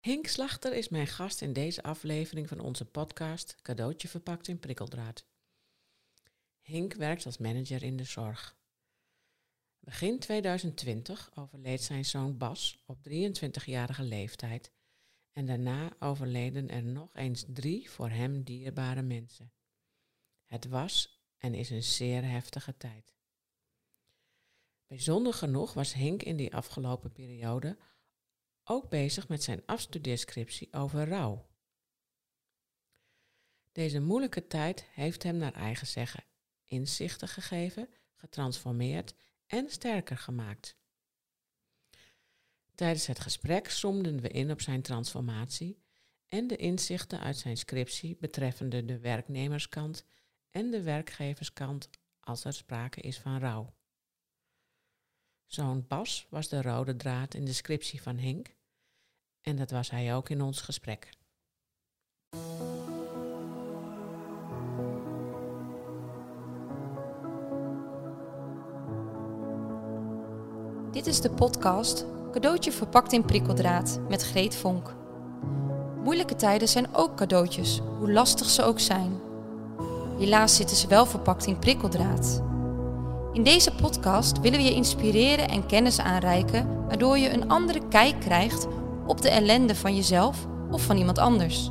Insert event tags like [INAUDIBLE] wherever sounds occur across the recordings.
Henk Slachter is mijn gast in deze aflevering van onze podcast Cadeautje verpakt in prikkeldraad. Henk werkt als manager in de zorg. Begin 2020 overleed zijn zoon Bas op 23-jarige leeftijd en daarna overleden er nog eens drie voor hem dierbare mensen. Het was en is een zeer heftige tijd. Bijzonder genoeg was Henk in die afgelopen periode ook bezig met zijn afstudeerscriptie over rouw. Deze moeilijke tijd heeft hem naar eigen zeggen inzichten gegeven, getransformeerd en sterker gemaakt. Tijdens het gesprek zoomden we in op zijn transformatie en de inzichten uit zijn scriptie betreffende de werknemerskant en de werkgeverskant als er sprake is van rouw. Zo'n Bas was de rode draad in de scriptie van Henk en dat was hij ook in ons gesprek. Dit is de podcast Cadeautje verpakt in prikkeldraad met Greet Vonk. Moeilijke tijden zijn ook cadeautjes, hoe lastig ze ook zijn. Helaas zitten ze wel verpakt in prikkeldraad. In deze podcast willen we je inspireren en kennis aanreiken, waardoor je een andere kijk krijgt op de ellende van jezelf of van iemand anders.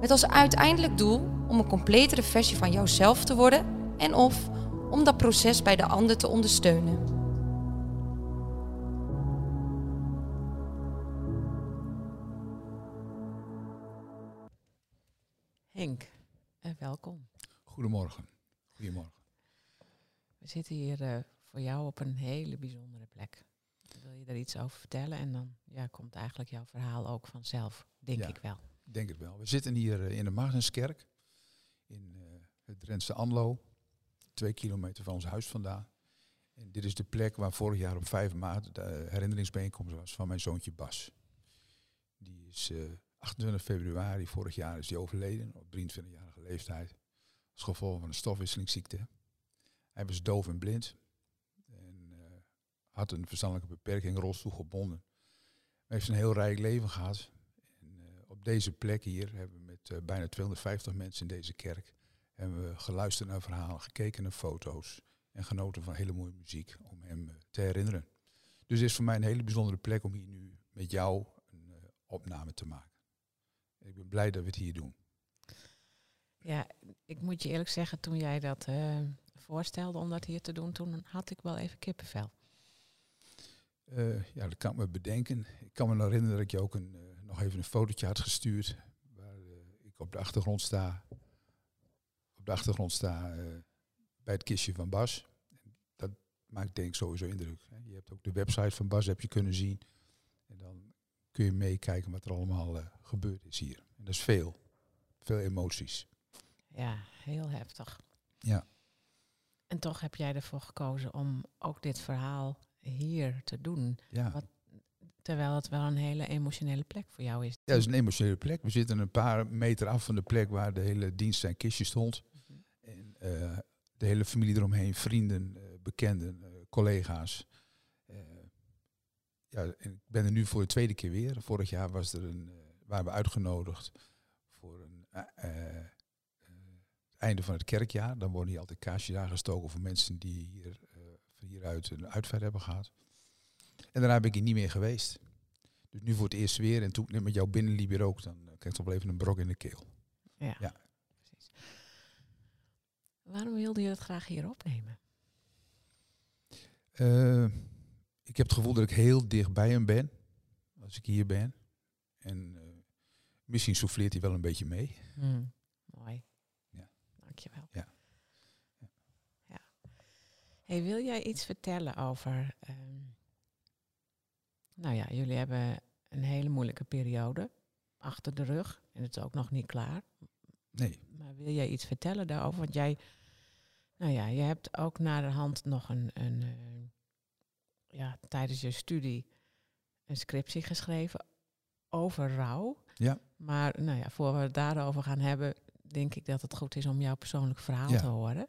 Met als uiteindelijk doel om een completere versie van jouzelf te worden en of om dat proces bij de ander te ondersteunen. Henk, en welkom. Goedemorgen. Goedemorgen. We zitten hier uh, voor jou op een hele bijzondere plek. Wil je daar iets over vertellen? En dan ja, komt eigenlijk jouw verhaal ook vanzelf, denk Ja. ik wel. Denk het wel. We zitten hier eh, in de Magnuskerk in eh, het Drentse Anlo, twee kilometer van ons huis vandaan. En dit is de plek waar vorig jaar op 5 maart de herinneringsbijeenkomst was van mijn zoontje Bas. Die is eh, 28 februari vorig jaar is die overleden op 23-jarige leeftijd als gevolg van een stofwisselingsziekte. Hij was doof en blind eh, had een verstandelijke beperking, rolstoel gebonden. Hij heeft een heel rijk leven gehad. En, eh, op deze plek hier hebben we met eh, bijna 250 mensen in deze kerk hebben we geluisterd naar verhalen, gekeken naar foto's en genoten van hele mooie muziek om hem eh, te herinneren. Dus het is voor mij een hele bijzondere plek om hier nu met jou een opname te maken. Ik ben blij dat we het hier doen. Ja, ik moet je eerlijk zeggen, toen jij dat voorstelde om dat hier te doen, toen had ik wel even kippenvel. Eh, ja, dat kan ik me bedenken. Ik kan me herinneren dat ik je ook een, eh, nog even een fotootje had gestuurd. Waar eh, ik op de achtergrond sta. Op de achtergrond sta bij het kistje van Bas. Dat maakt denk ik sowieso indruk. Hè. Je hebt ook de website van Bas heb je kunnen zien. En dan kun je meekijken wat er allemaal gebeurd is hier. En dat is veel. Veel emoties. Ja, heel heftig. Ja. En toch heb jij ervoor gekozen om ook dit verhaal hier te doen. Ja. Wat- Terwijl het wel een hele emotionele plek voor jou is. Ja, is een emotionele plek. We zitten een paar meter af van de plek waar de hele dienst zijn kistje stond. Mhm. En eh, de hele familie eromheen, vrienden, eh, bekenden, eh, collega's. Ja, en ik ben er nu voor de tweede keer weer. Vorig jaar was er een, waren we uitgenodigd voor een einde van het kerkjaar. Dan worden hier altijd kaarsjes aangestoken voor mensen die hier, hieruit een uitvaart hebben gehad. En daarna ben ik hier niet meer geweest. Dus nu voor het eerst weer. En toen ik net met jou binnenliep hier ook, dan eh, kreeg ik toch wel even een brok in de keel. Ja, Ja. precies. Waarom wilde je dat graag hier opnemen? Eh, ik heb het gevoel dat ik heel dicht bij hem ben. Als ik hier ben. En eh, misschien souffleert hij wel een beetje mee. Hmm, Mooi. Ja. Dankjewel. Ja. Hey, wil jij iets vertellen over... ehm, nou ja, jullie hebben een hele moeilijke periode achter de rug. En het is ook nog niet klaar. Nee. Maar wil jij iets vertellen daarover? Want jij, nou ja, je hebt ook naar de hand nog een, een eh, ja, tijdens je studie een scriptie geschreven over rouw. Ja. Maar nou ja, voor we het daarover gaan hebben, denk ik dat het goed is om jouw persoonlijk verhaal Ja. te horen.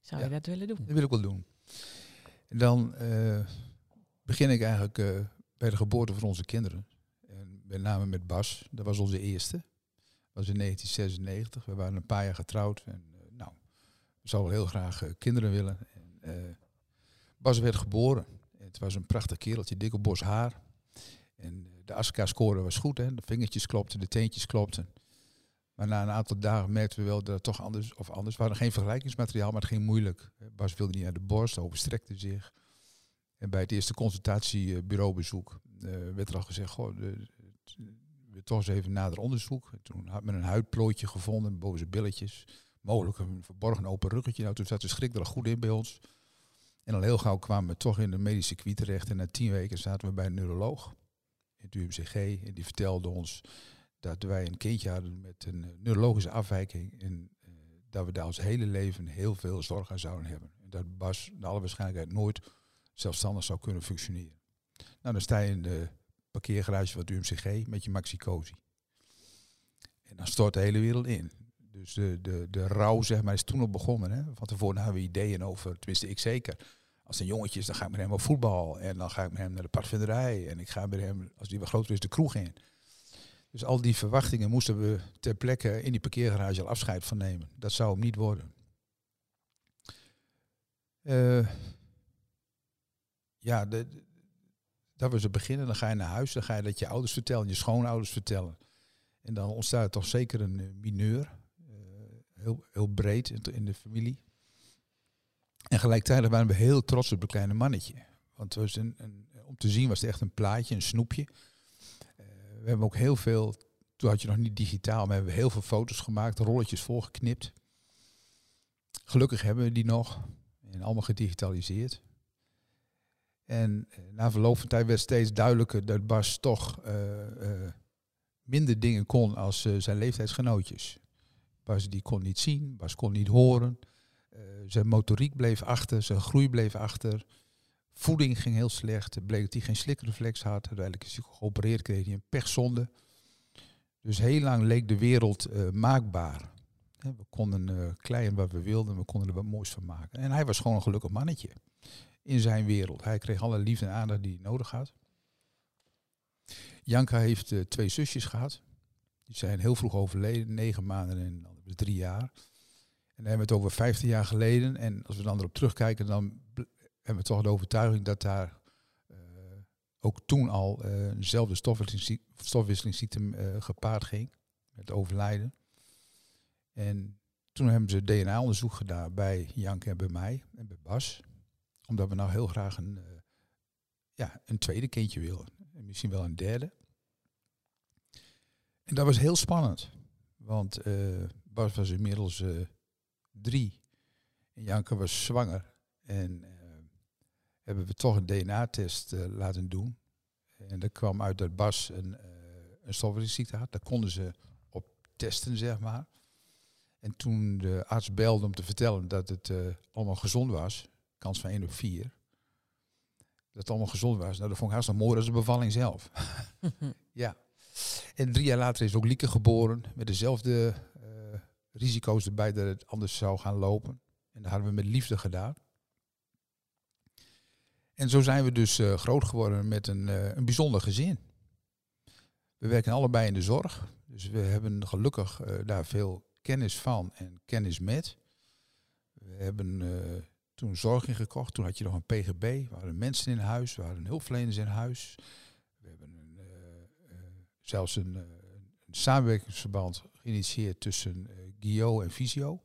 Zou je dat willen doen? Dat wil ik wel doen. En dan eh, begin ik eigenlijk eh, bij de geboorte van onze kinderen. En met name met Bas. Dat was onze eerste. Dat was in 1996. We waren een paar jaar getrouwd. En, uh, nou, we zouden heel graag kinderen willen. En, Bas werd geboren. Het was een prachtig kereltje, dikke bos haar. En de ASCA-score was goed, hè? de vingertjes klopten, de teentjes klopten. Maar na een aantal dagen merkten we wel dat het toch anders, of anders, we geen vergelijkingsmateriaal, maar het ging moeilijk. Bas wilde niet naar de borst, overstrekte zich. En bij het eerste consultatiebureaubezoek uh, werd er al gezegd, goh, we toch eens even nader onderzoek. Toen had men een huidplooitje gevonden zijn billetjes. Mogelijk een verborgen open ruggetje. Nou, toen zat de schrik er al goed in bij ons. En al heel gauw kwamen we toch in de medische circuit terecht. En na tien weken zaten we bij een neuroloog in het UMCG. En die vertelde ons dat wij een kindje hadden met een eh, neurologische afwijking. En uh, dat we daar ons hele leven heel veel zorg aan zouden hebben. En dat Bas naar alle waarschijnlijkheid nooit zelfstandig zou kunnen functioneren. Nou, dan sta je in de parkeergarage van het UMCG met je maxicosi. En dan stort de hele wereld in. Dus de, de, de rouw, zeg maar, is toen al begonnen. Hè? Van tevoren hadden we ideeën over, tenminste ik zeker. Als een jongetje is, dan ga ik met hem op voetbal. En dan ga ik met hem naar de padvinderij. En ik ga met hem, als die wat groter is, de kroeg in. Dus al die verwachtingen moesten we ter plekke in die parkeergarage al afscheid van nemen. Dat zou hem niet worden. Uh, ja, de, dat was het begin. En dan ga je naar huis, dan ga je dat je ouders vertellen, je schoonouders vertellen. En dan ontstaat toch zeker een uh, mineur. Uh, heel, heel breed in, de familie. En gelijktijdig waren we heel trots op het kleine mannetje. Want een, om te zien was het echt een plaatje, een snoepje. We hebben ook heel veel, toen had je nog niet digitaal, maar hebben heel veel foto's gemaakt, rolletjes volgeknipt. Gelukkig hebben we die nog. En allemaal gedigitaliseerd. En uh, na verloop van tijd werd steeds duidelijker dat Bas toch uh, minder dingen kon als zijn leeftijdsgenootjes. Bas die kon niet zien, Bas kon niet horen. Zijn motoriek bleef achter, zijn groei bleef achter. Voeding ging heel slecht. Bleek dat hij geen slikreflex had. Uiteindelijk is hij geopereerd, kreeg hij een pechzonde. Dus heel lang leek de wereld uh, maakbaar. we konden uh, kleien wat we wilden, we konden er wat moois van maken. En hij was gewoon een gelukkig mannetje in zijn wereld. Hij kreeg alle liefde en aandacht die hij nodig had. Janka heeft twee zusjes gehad. Die zijn heel vroeg overleden, negen maanden en drie jaar. En dan hebben we het over 15 jaar geleden. En als we dan erop terugkijken, dan hebben we toch de overtuiging dat daar uh, ook toen al uh, eenzelfde stofwisselingsziekte uh, gepaard ging. Met overlijden. En toen hebben ze DNA-onderzoek gedaan bij Janke en bij mij en bij Bas. Omdat we nou heel graag een, ja, een tweede kindje willen. En misschien wel een derde. En dat was heel spannend. Want Bas was inmiddels drie. En Janke was zwanger. En hebben we toch een DNA-test uh, laten doen. En dat kwam uit dat Bas een, uh, een stofwisselingsziekte had. Daar konden ze op testen, zeg maar. En toen de arts belde om te vertellen dat het allemaal gezond was, kans van 1 op 4, dat het allemaal gezond was. Nou, dat vond ik nog mooier als de bevalling zelf. [LAUGHS] ja. En drie jaar later is ook Lieke geboren met dezelfde risico's erbij dat het anders zou gaan lopen. En dat hadden we met liefde gedaan. En zo zijn we dus uh, groot geworden met een, uh, een bijzonder gezin. We werken allebei in de zorg. Dus we hebben gelukkig uh, daar veel kennis van en kennis met. We hebben toen zorg ingekocht. Toen had je nog een PGB. We hadden mensen in huis. We hadden hulpverleners in huis. We hebben een, zelfs een, een samenwerkingsverband geïnitieerd tussen GIO en Visio.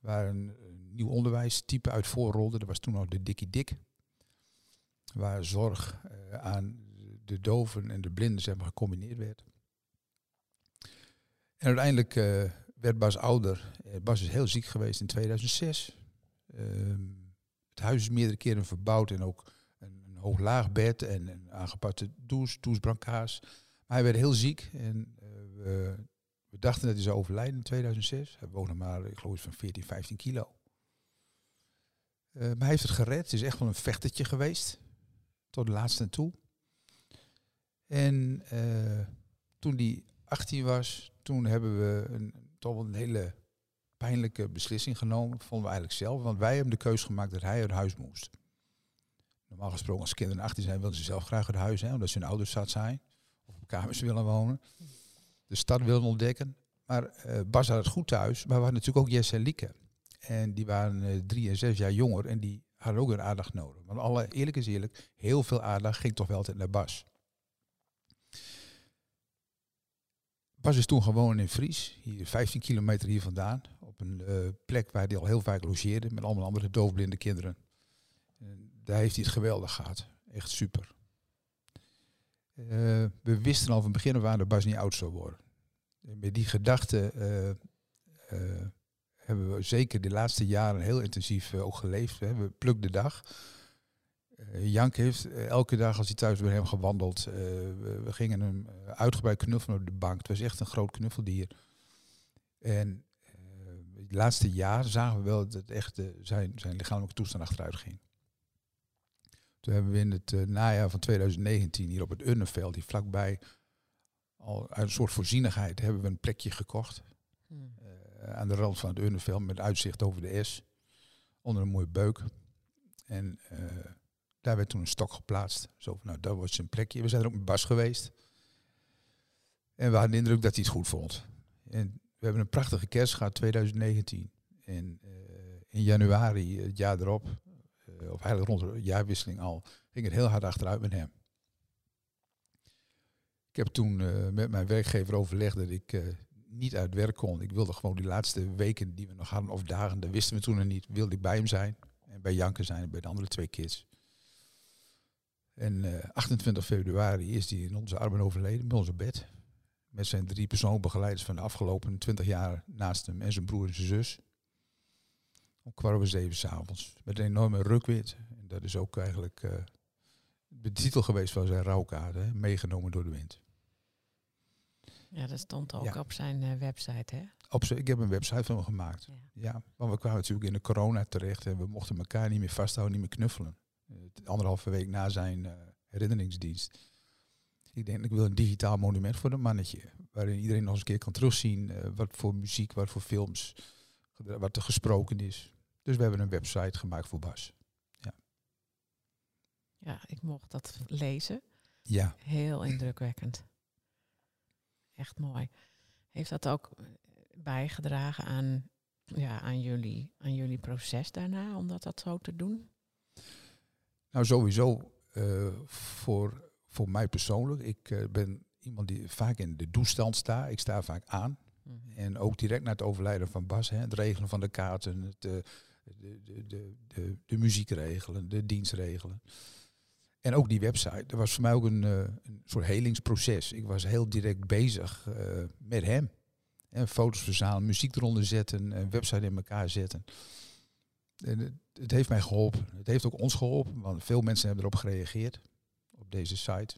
Waar een, nieuw onderwijstype uit voorrolde. Dat was toen nog de Dikkie Dik. Waar zorg uh, aan de doven en de blinden zeg gecombineerd werd. En uiteindelijk uh, werd Bas ouder. Uh, Bas is heel ziek geweest in 2006. Ehm, het huis is meerdere keren verbouwd en ook een, een hoog-laag bed en een aangepaste douche, douchebrankaas. Maar hij werd heel ziek en we we dachten dat hij zou overlijden in 2006. Hij woonde maar, ik geloof, van 14, 15 kilo. Maar hij heeft het gered. Het is echt wel een vechtertje geweest. Tot de laatste toe. En uh, toen hij 18 was, toen hebben we een, toch een hele pijnlijke beslissing genomen. Vonden we eigenlijk zelf. Want wij hebben de keuze gemaakt dat hij uit huis moest. Normaal gesproken als kinderen 18 zijn, wilden ze zelf graag uit huis. Hè, omdat ze hun ouders zat zijn. of op kamers willen wonen. De stad willen ontdekken. Maar eh, Bas had het goed thuis. Maar we hadden natuurlijk ook Jesse en Lieke. En die waren eh, drie en zes jaar jonger en die hadden ook weer aandacht nodig. Want alle, eerlijk is eerlijk, heel veel aandacht ging toch wel altijd naar Bas. Bas is toen gewoon in Fries, hier 15 kilometer hier vandaan. Op een eh, plek waar hij al heel vaak logeerde met allemaal andere doofblinde kinderen. En daar heeft hij het geweldig gehad. Echt super. Eh, we wisten al van begin af aan dat Bas niet oud zou worden. En met die gedachte eh, hebben we zeker de laatste jaren heel intensief eh, ook geleefd. Hè. We pluk de dag. Eh, Jank heeft eh, elke dag als hij thuis bij hem gewandeld. We, gingen hem uitgebreid knuffelen op de bank. Het was echt een groot knuffeldier. En het laatste jaar zagen we wel dat echt zijn, zijn lichamelijke toestand achteruit ging. Toen hebben we in het eh, najaar van 2019 hier op het Unnenveld, die vlakbij, al uit een soort voorzienigheid, hebben we een plekje gekocht. Hmm. Eh, aan de rand van het Unnenveld met uitzicht over de S. Onder een mooie beuk. En eh, daar werd toen een stok geplaatst. Zo van, nou, dat was zijn plekje. We zijn er ook met Bas geweest. En we hadden de indruk dat hij het goed vond. En we hebben een prachtige kerst gehad, 2019. En eh, in januari, het jaar erop, of eigenlijk rond de jaarwisseling al, ging het heel hard achteruit met hem. Ik heb toen met mijn werkgever overlegd dat ik niet uit werk kon. Ik wilde gewoon die laatste weken die we nog hadden, of dagen, dat wisten we toen nog niet, wilde ik bij hem zijn. En bij Janke zijn en bij de andere twee kids. En eh, 28 februari is hij in onze armen overleden, bij onze bed. Met zijn drie persoonbegeleiders van de afgelopen 20 jaar naast hem en zijn broer en zijn zus. Om kwart over zeven s'avonds. Met een enorme rukwind. En dat is ook eigenlijk eh, de titel geweest van zijn rouwkaart, meegenomen door de wind. Ja, dat stond ook Ja. op zijn eh, website, hè? Op ik heb een website van hem gemaakt. Ja. Ja, want we kwamen natuurlijk in de corona terecht en we mochten elkaar niet meer vasthouden, niet meer knuffelen. T- anderhalve week na zijn eh, herinneringsdienst. Ik denk, ik wil een digitaal monument voor dat mannetje. Waarin iedereen nog eens een keer kan terugzien eh, wat voor muziek, wat voor films, wat er gesproken is. Dus we hebben een website gemaakt voor Bas. Ja, ik mocht dat lezen. Ja, Heel indrukwekkend. Echt mooi. Heeft dat ook eh, bijgedragen aan, ja, aan, jullie, aan jullie proces daarna, om dat, dat zo te doen? nou sowieso eh, voor, voor mij persoonlijk. Ik eh, ben iemand die vaak in de doestand sta. Ik sta vaak aan. En ook direct na het overlijden van Bas, hè, het regelen van de kaarten, het, de, de, de, de, de muziek regelen, de dienst regelen. En ook die website. Dat was voor mij ook een, eh, een soort helingsproces. Ik was heel direct bezig eh, met hem. En foto's verzamelen, muziek eronder zetten, een website in elkaar zetten. En het, het heeft mij geholpen. Het heeft ook ons geholpen, want veel mensen hebben erop gereageerd op deze site.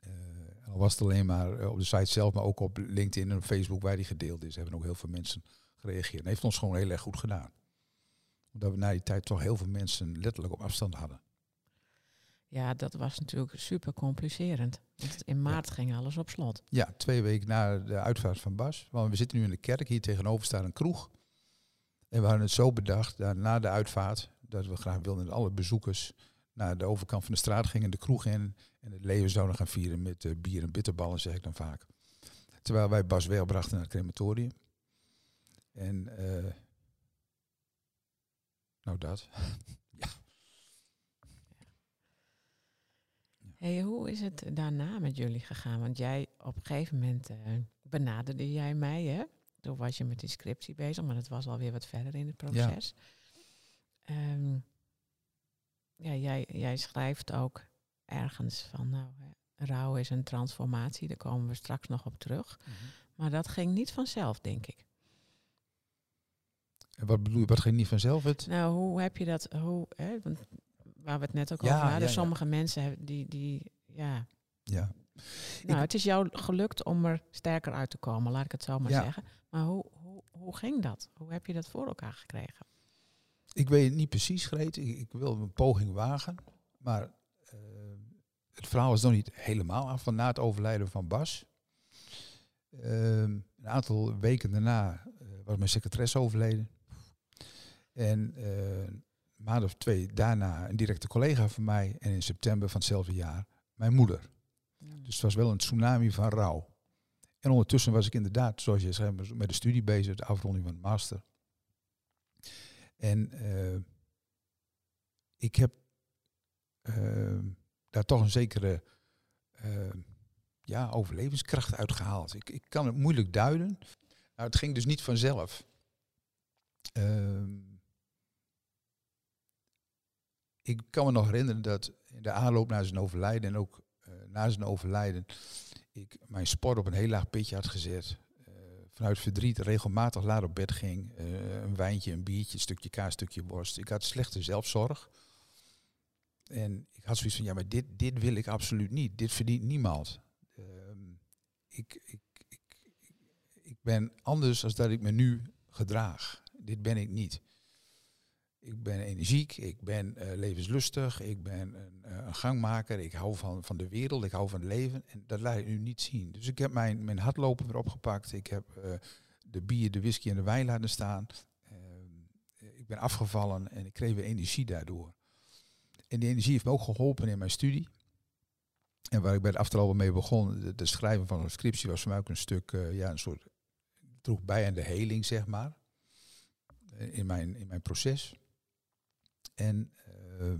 En al was het alleen maar op de site zelf, maar ook op LinkedIn en Facebook waar die gedeeld is, hebben ook heel veel mensen gereageerd. En heeft ons gewoon heel erg goed gedaan. Omdat we na die tijd toch heel veel mensen letterlijk op afstand hadden. Ja, dat was natuurlijk super complicerend. Want in maart ging alles op slot. Ja, twee weken na de uitvaart van Bas. Want we zitten nu in de kerk, hier tegenover staat een kroeg. En we hadden het zo bedacht, dat na de uitvaart, dat we graag wilden dat alle bezoekers naar de overkant van de straat gingen, de kroeg in. En het leven zouden gaan vieren met eh, bier en bitterballen, zeg ik dan vaak. Terwijl wij Bas wegbrachten naar het crematorium. En, eh, nou dat. [LAUGHS] Hey, hoe is het daarna met jullie gegaan? Want jij op een gegeven moment eh, benaderde jij mij, hè? Toen was je met die scriptie bezig, maar dat was alweer wat verder in het proces. Ehm, ja, jij, jij schrijft ook ergens van, nou, hè, rouw is een transformatie, daar komen we straks nog op terug. Maar dat ging niet vanzelf, denk ik. En wat bedoel je, wat ging niet vanzelf het? Nou, hoe heb je dat, hoe, hè, want waar we het net ook Ja, over hadden, ja, ja. sommige mensen die, die, ja, Ja. Nou, het is jou gelukt om er sterker uit te komen, laat ik het zo maar zeggen. Maar hoe, hoe, hoe ging dat? Hoe heb je dat voor elkaar gekregen? Ik weet het niet precies, Greet. Ik, ik wil een poging wagen. Maar eh, het verhaal is nog niet helemaal af van na het overlijden van Bas. Ehm, een aantal weken daarna eh, was mijn secretaresse overleden. En eh, een maand of twee daarna een directe collega van mij. En in september van hetzelfde jaar mijn moeder. Dus het was wel een tsunami van rouw. En ondertussen was ik inderdaad, zoals je zei, met de studie bezig, de afronding van de master. En uh, ik heb uh, daar toch een zekere uh, ja, overlevingskracht uitgehaald. Ik, ik kan het moeilijk duiden. Nou, het ging dus niet vanzelf. Ehm, ik kan me nog herinneren dat in de aanloop naar zijn overlijden en ook uh, na zijn overlijden ik mijn sport op een heel laag pitje had gezet. Uh, vanuit verdriet regelmatig laat op bed ging. Uh, een wijntje, een biertje, een stukje kaas, stukje worst. Ik had slechte zelfzorg. En ik had zoiets van, ja, maar dit, dit wil ik absoluut niet. Dit verdient niemand. Ehm, ik, ik, ik, ik ben anders dan dat ik me nu gedraag. Dit ben ik niet. Ik ben energiek, ik ben uh, levenslustig, ik ben een, uh, een, gangmaker, ik hou van, van de wereld, ik hou van het leven. En dat laat ik nu niet zien. Dus ik heb mijn, mijn hardlopen weer opgepakt. Ik heb uh, de bier, de whisky en de wijn laten staan. Ehm, ik ben afgevallen en ik kreeg weer energie daardoor. En die energie heeft me ook geholpen in mijn studie. En waar ik bij het afgelopen mee begon, de, schrijven van een scriptie was voor mij ook een stuk, ja, een soort, droeg bij aan de heling, zeg maar. In mijn, in mijn proces. En uh,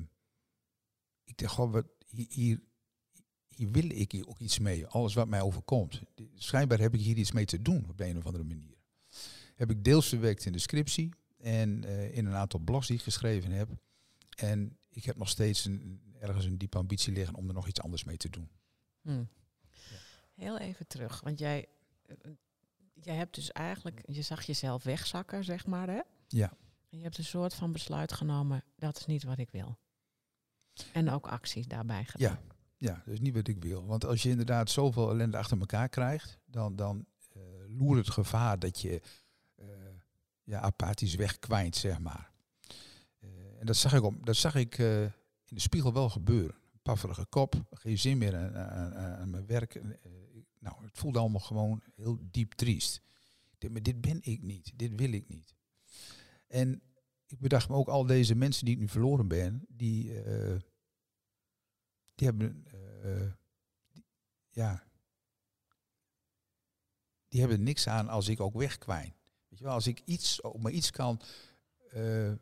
ik dacht, goh, wat, hier, hier wil ik hier ook iets mee. Alles wat mij overkomt. Schijnbaar heb ik hier iets mee te doen op een of andere manier. Heb ik deels verwerkt in de scriptie en uh, in een aantal blogs die ik geschreven heb. En ik heb nog steeds een, ergens een diepe ambitie liggen om er nog iets anders mee te doen. Hmm. Ja. Heel even terug, want jij, jij hebt dus eigenlijk, je zag jezelf wegzakken, zeg maar, hè? Ja. Je hebt een soort van besluit genomen, dat is niet wat ik wil. En ook actie daarbij gedaan. Ja, ja, is niet wat ik wil. Want als je inderdaad zoveel ellende achter elkaar krijgt, dan, dan uh, loert het gevaar dat je uh, ja, apathisch wegkwijnt, zeg maar. Uh, en dat zag ik, op, dat zag ik in de spiegel wel gebeuren. Pafferige kop, geen zin meer aan, aan, aan mijn werk. nou, het voelde allemaal gewoon heel diep triest. Dit, maar dit ben ik niet, dit wil ik niet. En ik bedacht me ook al deze mensen die ik nu verloren ben, die, uh, die hebben, uh, ja, die hebben niks aan als ik ook wegkwijn. Weet je wel, als ik iets, ook maar iets kan uh,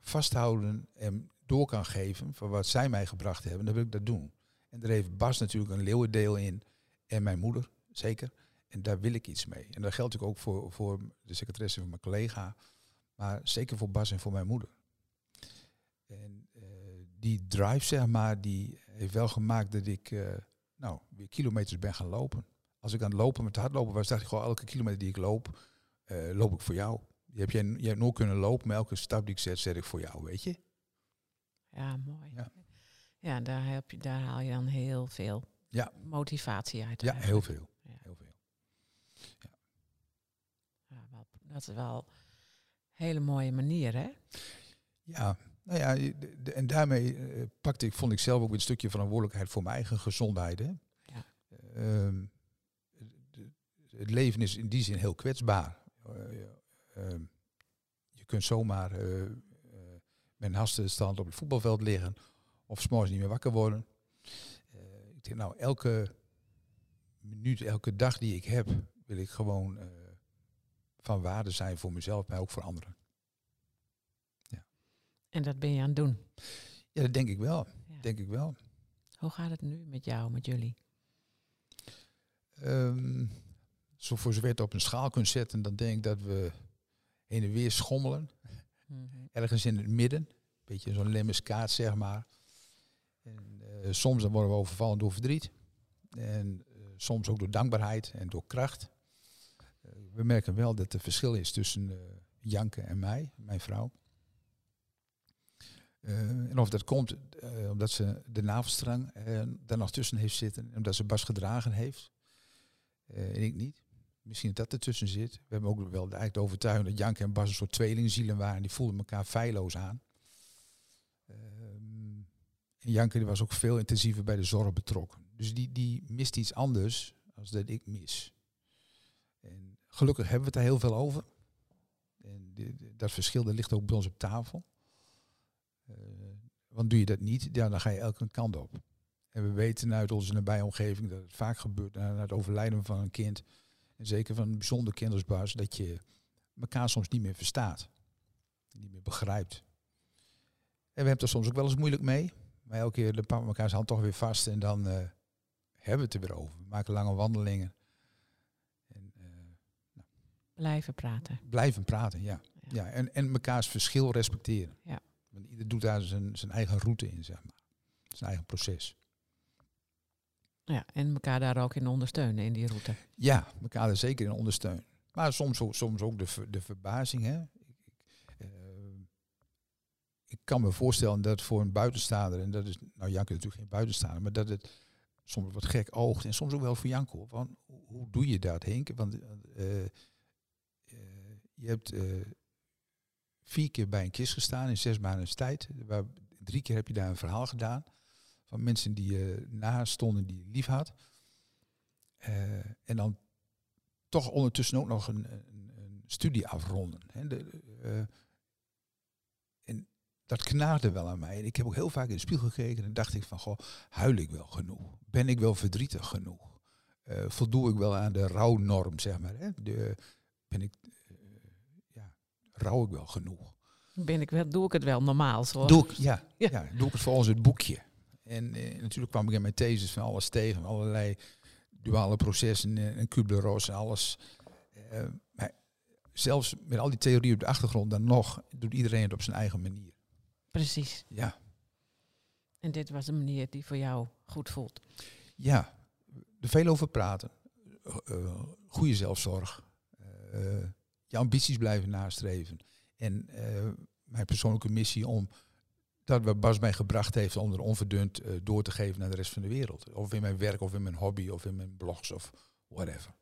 vasthouden en door kan geven van wat zij mij gebracht hebben, dan wil ik dat doen. En daar heeft Bas natuurlijk een leeuwendeel in en mijn moeder, zeker. En daar wil ik iets mee. En dat geldt ook voor, voor de secretaresse van mijn collega. Maar zeker voor Bas en voor mijn moeder. En uh, die drive, zeg maar, die heeft wel gemaakt dat ik uh, nou, weer kilometers ben gaan lopen. Als ik aan het lopen met hardlopen was, dacht ik gewoon elke kilometer die ik loop, uh, loop ik voor jou. Je hebt, jij, je hebt nooit kunnen lopen, maar elke stap die ik zet, zet ik voor jou, weet je? Ja, mooi. Ja, ja daar, heb je, daar haal je dan heel veel ja. motivatie uit. Ja, heel veel. Ja. Heel veel. Ja. ja wel, dat is wel hele mooie manier, hè? Ja, nou ja, de, de, en daarmee uh, pakte ik, vond ik zelf ook een stukje verantwoordelijkheid voor mijn eigen gezondheid. Hè? Ja. Uh, de, het leven is in die zin heel kwetsbaar. Uh, je kunt zomaar met een hartstilstand op het voetbalveld liggen of s'morgens niet meer wakker worden. ik denk, nou, elke minuut, elke dag die ik heb, wil ik gewoon van waarde zijn voor mezelf, maar ook voor anderen. Ja. En dat ben je aan het doen? Ja, dat denk ik wel. Ja. Denk ik wel. Hoe gaat het nu met jou, met jullie? Um, zo voor zover het op een schaal kunt zetten, dan denk ik dat we heen en weer schommelen. Mm -hmm. Ergens in het midden. Een beetje zo'n lemmiskaat, zeg maar. En, uh, soms dan worden we overvallen door verdriet. En uh, soms ook door dankbaarheid en door kracht we merken wel dat er verschil is tussen uh, Janke en mij, mijn vrouw. Uh, en of dat komt uh, omdat ze de navelstrang daar nog tussen heeft zitten, omdat ze Bas gedragen heeft. en ik niet. Misschien dat dat ertussen zit. We hebben ook wel eigenlijk de overtuiging dat Janke en Bas een soort tweelingzielen waren. Die voelden elkaar feilloos aan. Ehm, en Janke was ook veel intensiever bij de zorg betrokken. Dus die, die mist iets anders als dat ik mis. Gelukkig hebben we het er heel veel over. En dat verschil dat ligt ook bij ons op tafel. Uh, want doe je dat niet, ja, dan ga je elke kant op. En we weten uit onze nabije omgeving dat het vaak gebeurt na, na het overlijden van een kind. En zeker van een bijzonder kindersbaas, dat je elkaar soms niet meer verstaat. Niet meer begrijpt. En we hebben er soms ook wel eens moeilijk mee. Maar elke keer pakken we elkaars hand toch weer vast en dan eh, hebben we het er weer over. We maken lange wandelingen. En, Blijven praten. blijven praten, ja. Ja. ja. en, en mekaars verschil respecteren. Ja. Want ieder doet daar zijn, zijn eigen route in, zeg maar. Zijn eigen proces. Ja, en elkaar daar ook in ondersteunen in die route. Ja, elkaar er zeker in ondersteunen. Maar soms ook, soms ook de, ver- de verbazing. Hè? Ik, ik, eh, ik kan me voorstellen dat voor een buitenstaander, en dat is, nou Janko is natuurlijk geen buitenstaander, maar dat het soms wat gek oogt. En soms ook wel voor Janko. Van, hoe, doe je dat, Henk? Want eh, je hebt eh, vier keer bij een kist gestaan in zes maanden tijd. Drie keer heb je daar een verhaal gedaan. Van mensen die je naast stonden, die je lief had. Eh, en dan toch ondertussen ook nog een, een, een studie afronden. Hè. De, eh, en dat knaagde wel aan mij. En ik heb ook heel vaak in de spiegel gekeken en dacht ik van, goh, huil ik wel genoeg? Ben ik wel verdrietig genoeg? Voldoe ik wel aan de rouwnorm, zeg maar? Hè? De, ben ik, rouw ik wel genoeg? Ben ik wel, doe ik het wel normaal zo? Doe ik, ja, Ja. ja. doe ik het [LAUGHS] volgens het boekje. En eh, natuurlijk kwam ik in mijn thesis van alles tegen, allerlei duale processen en, en Kubler-Ross en alles. Eh, maar zelfs met al die theorieën op de achtergrond, dan nog doet iedereen het op zijn eigen manier. Precies. Ja, En dit was de manier die voor jou goed voelt. ja. er veel over praten. Eh, goede zelfzorg. Eh, je ambities blijven nastreven. En eh, mijn persoonlijke missie om dat wat Bas mij gebracht heeft om er onverdund eh, door te geven naar de rest van de wereld. Of in mijn werk, of in mijn hobby, of in mijn blogs, of whatever.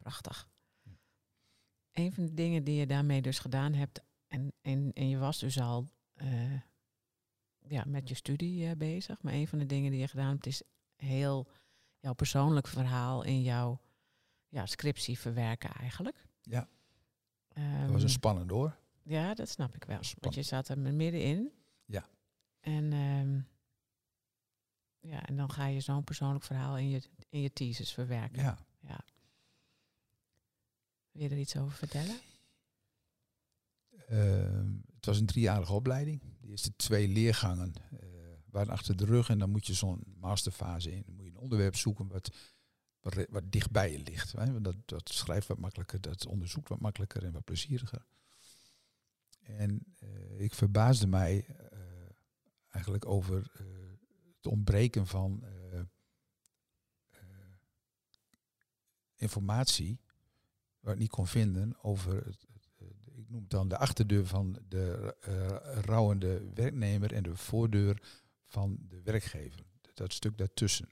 Prachtig. Een van de dingen die je daarmee dus gedaan hebt, en, en, en je was dus al eh, ja, met je studie bezig, maar een van de dingen die je gedaan hebt is heel jouw persoonlijk verhaal in jouw ja, scriptie verwerken eigenlijk. Ja. Dat Ehm, was een spannend hoor. ja, dat snap ik wel. Want je zat er middenin. Ja. En, ehm, ja, en dan ga je zo'n persoonlijk verhaal in je, in je thesis verwerken. Ja. Wil je er iets over vertellen? Ehm, het was een driejarige opleiding. De eerste twee leergangen eh, waren achter de rug. En dan moet je zo'n masterfase in. Dan moet je een onderwerp zoeken wat, wat, re- wat dicht bij je ligt. Dat, dat schrijft wat makkelijker, dat onderzoekt wat makkelijker en wat plezieriger. En eh, ik verbaasde mij eh, eigenlijk over eh, het ontbreken van informatie, wat ik niet kon vinden over het, ik noem het dan de achterdeur van de rouwende werknemer en de voordeur van de werkgever. Dat stuk daartussen.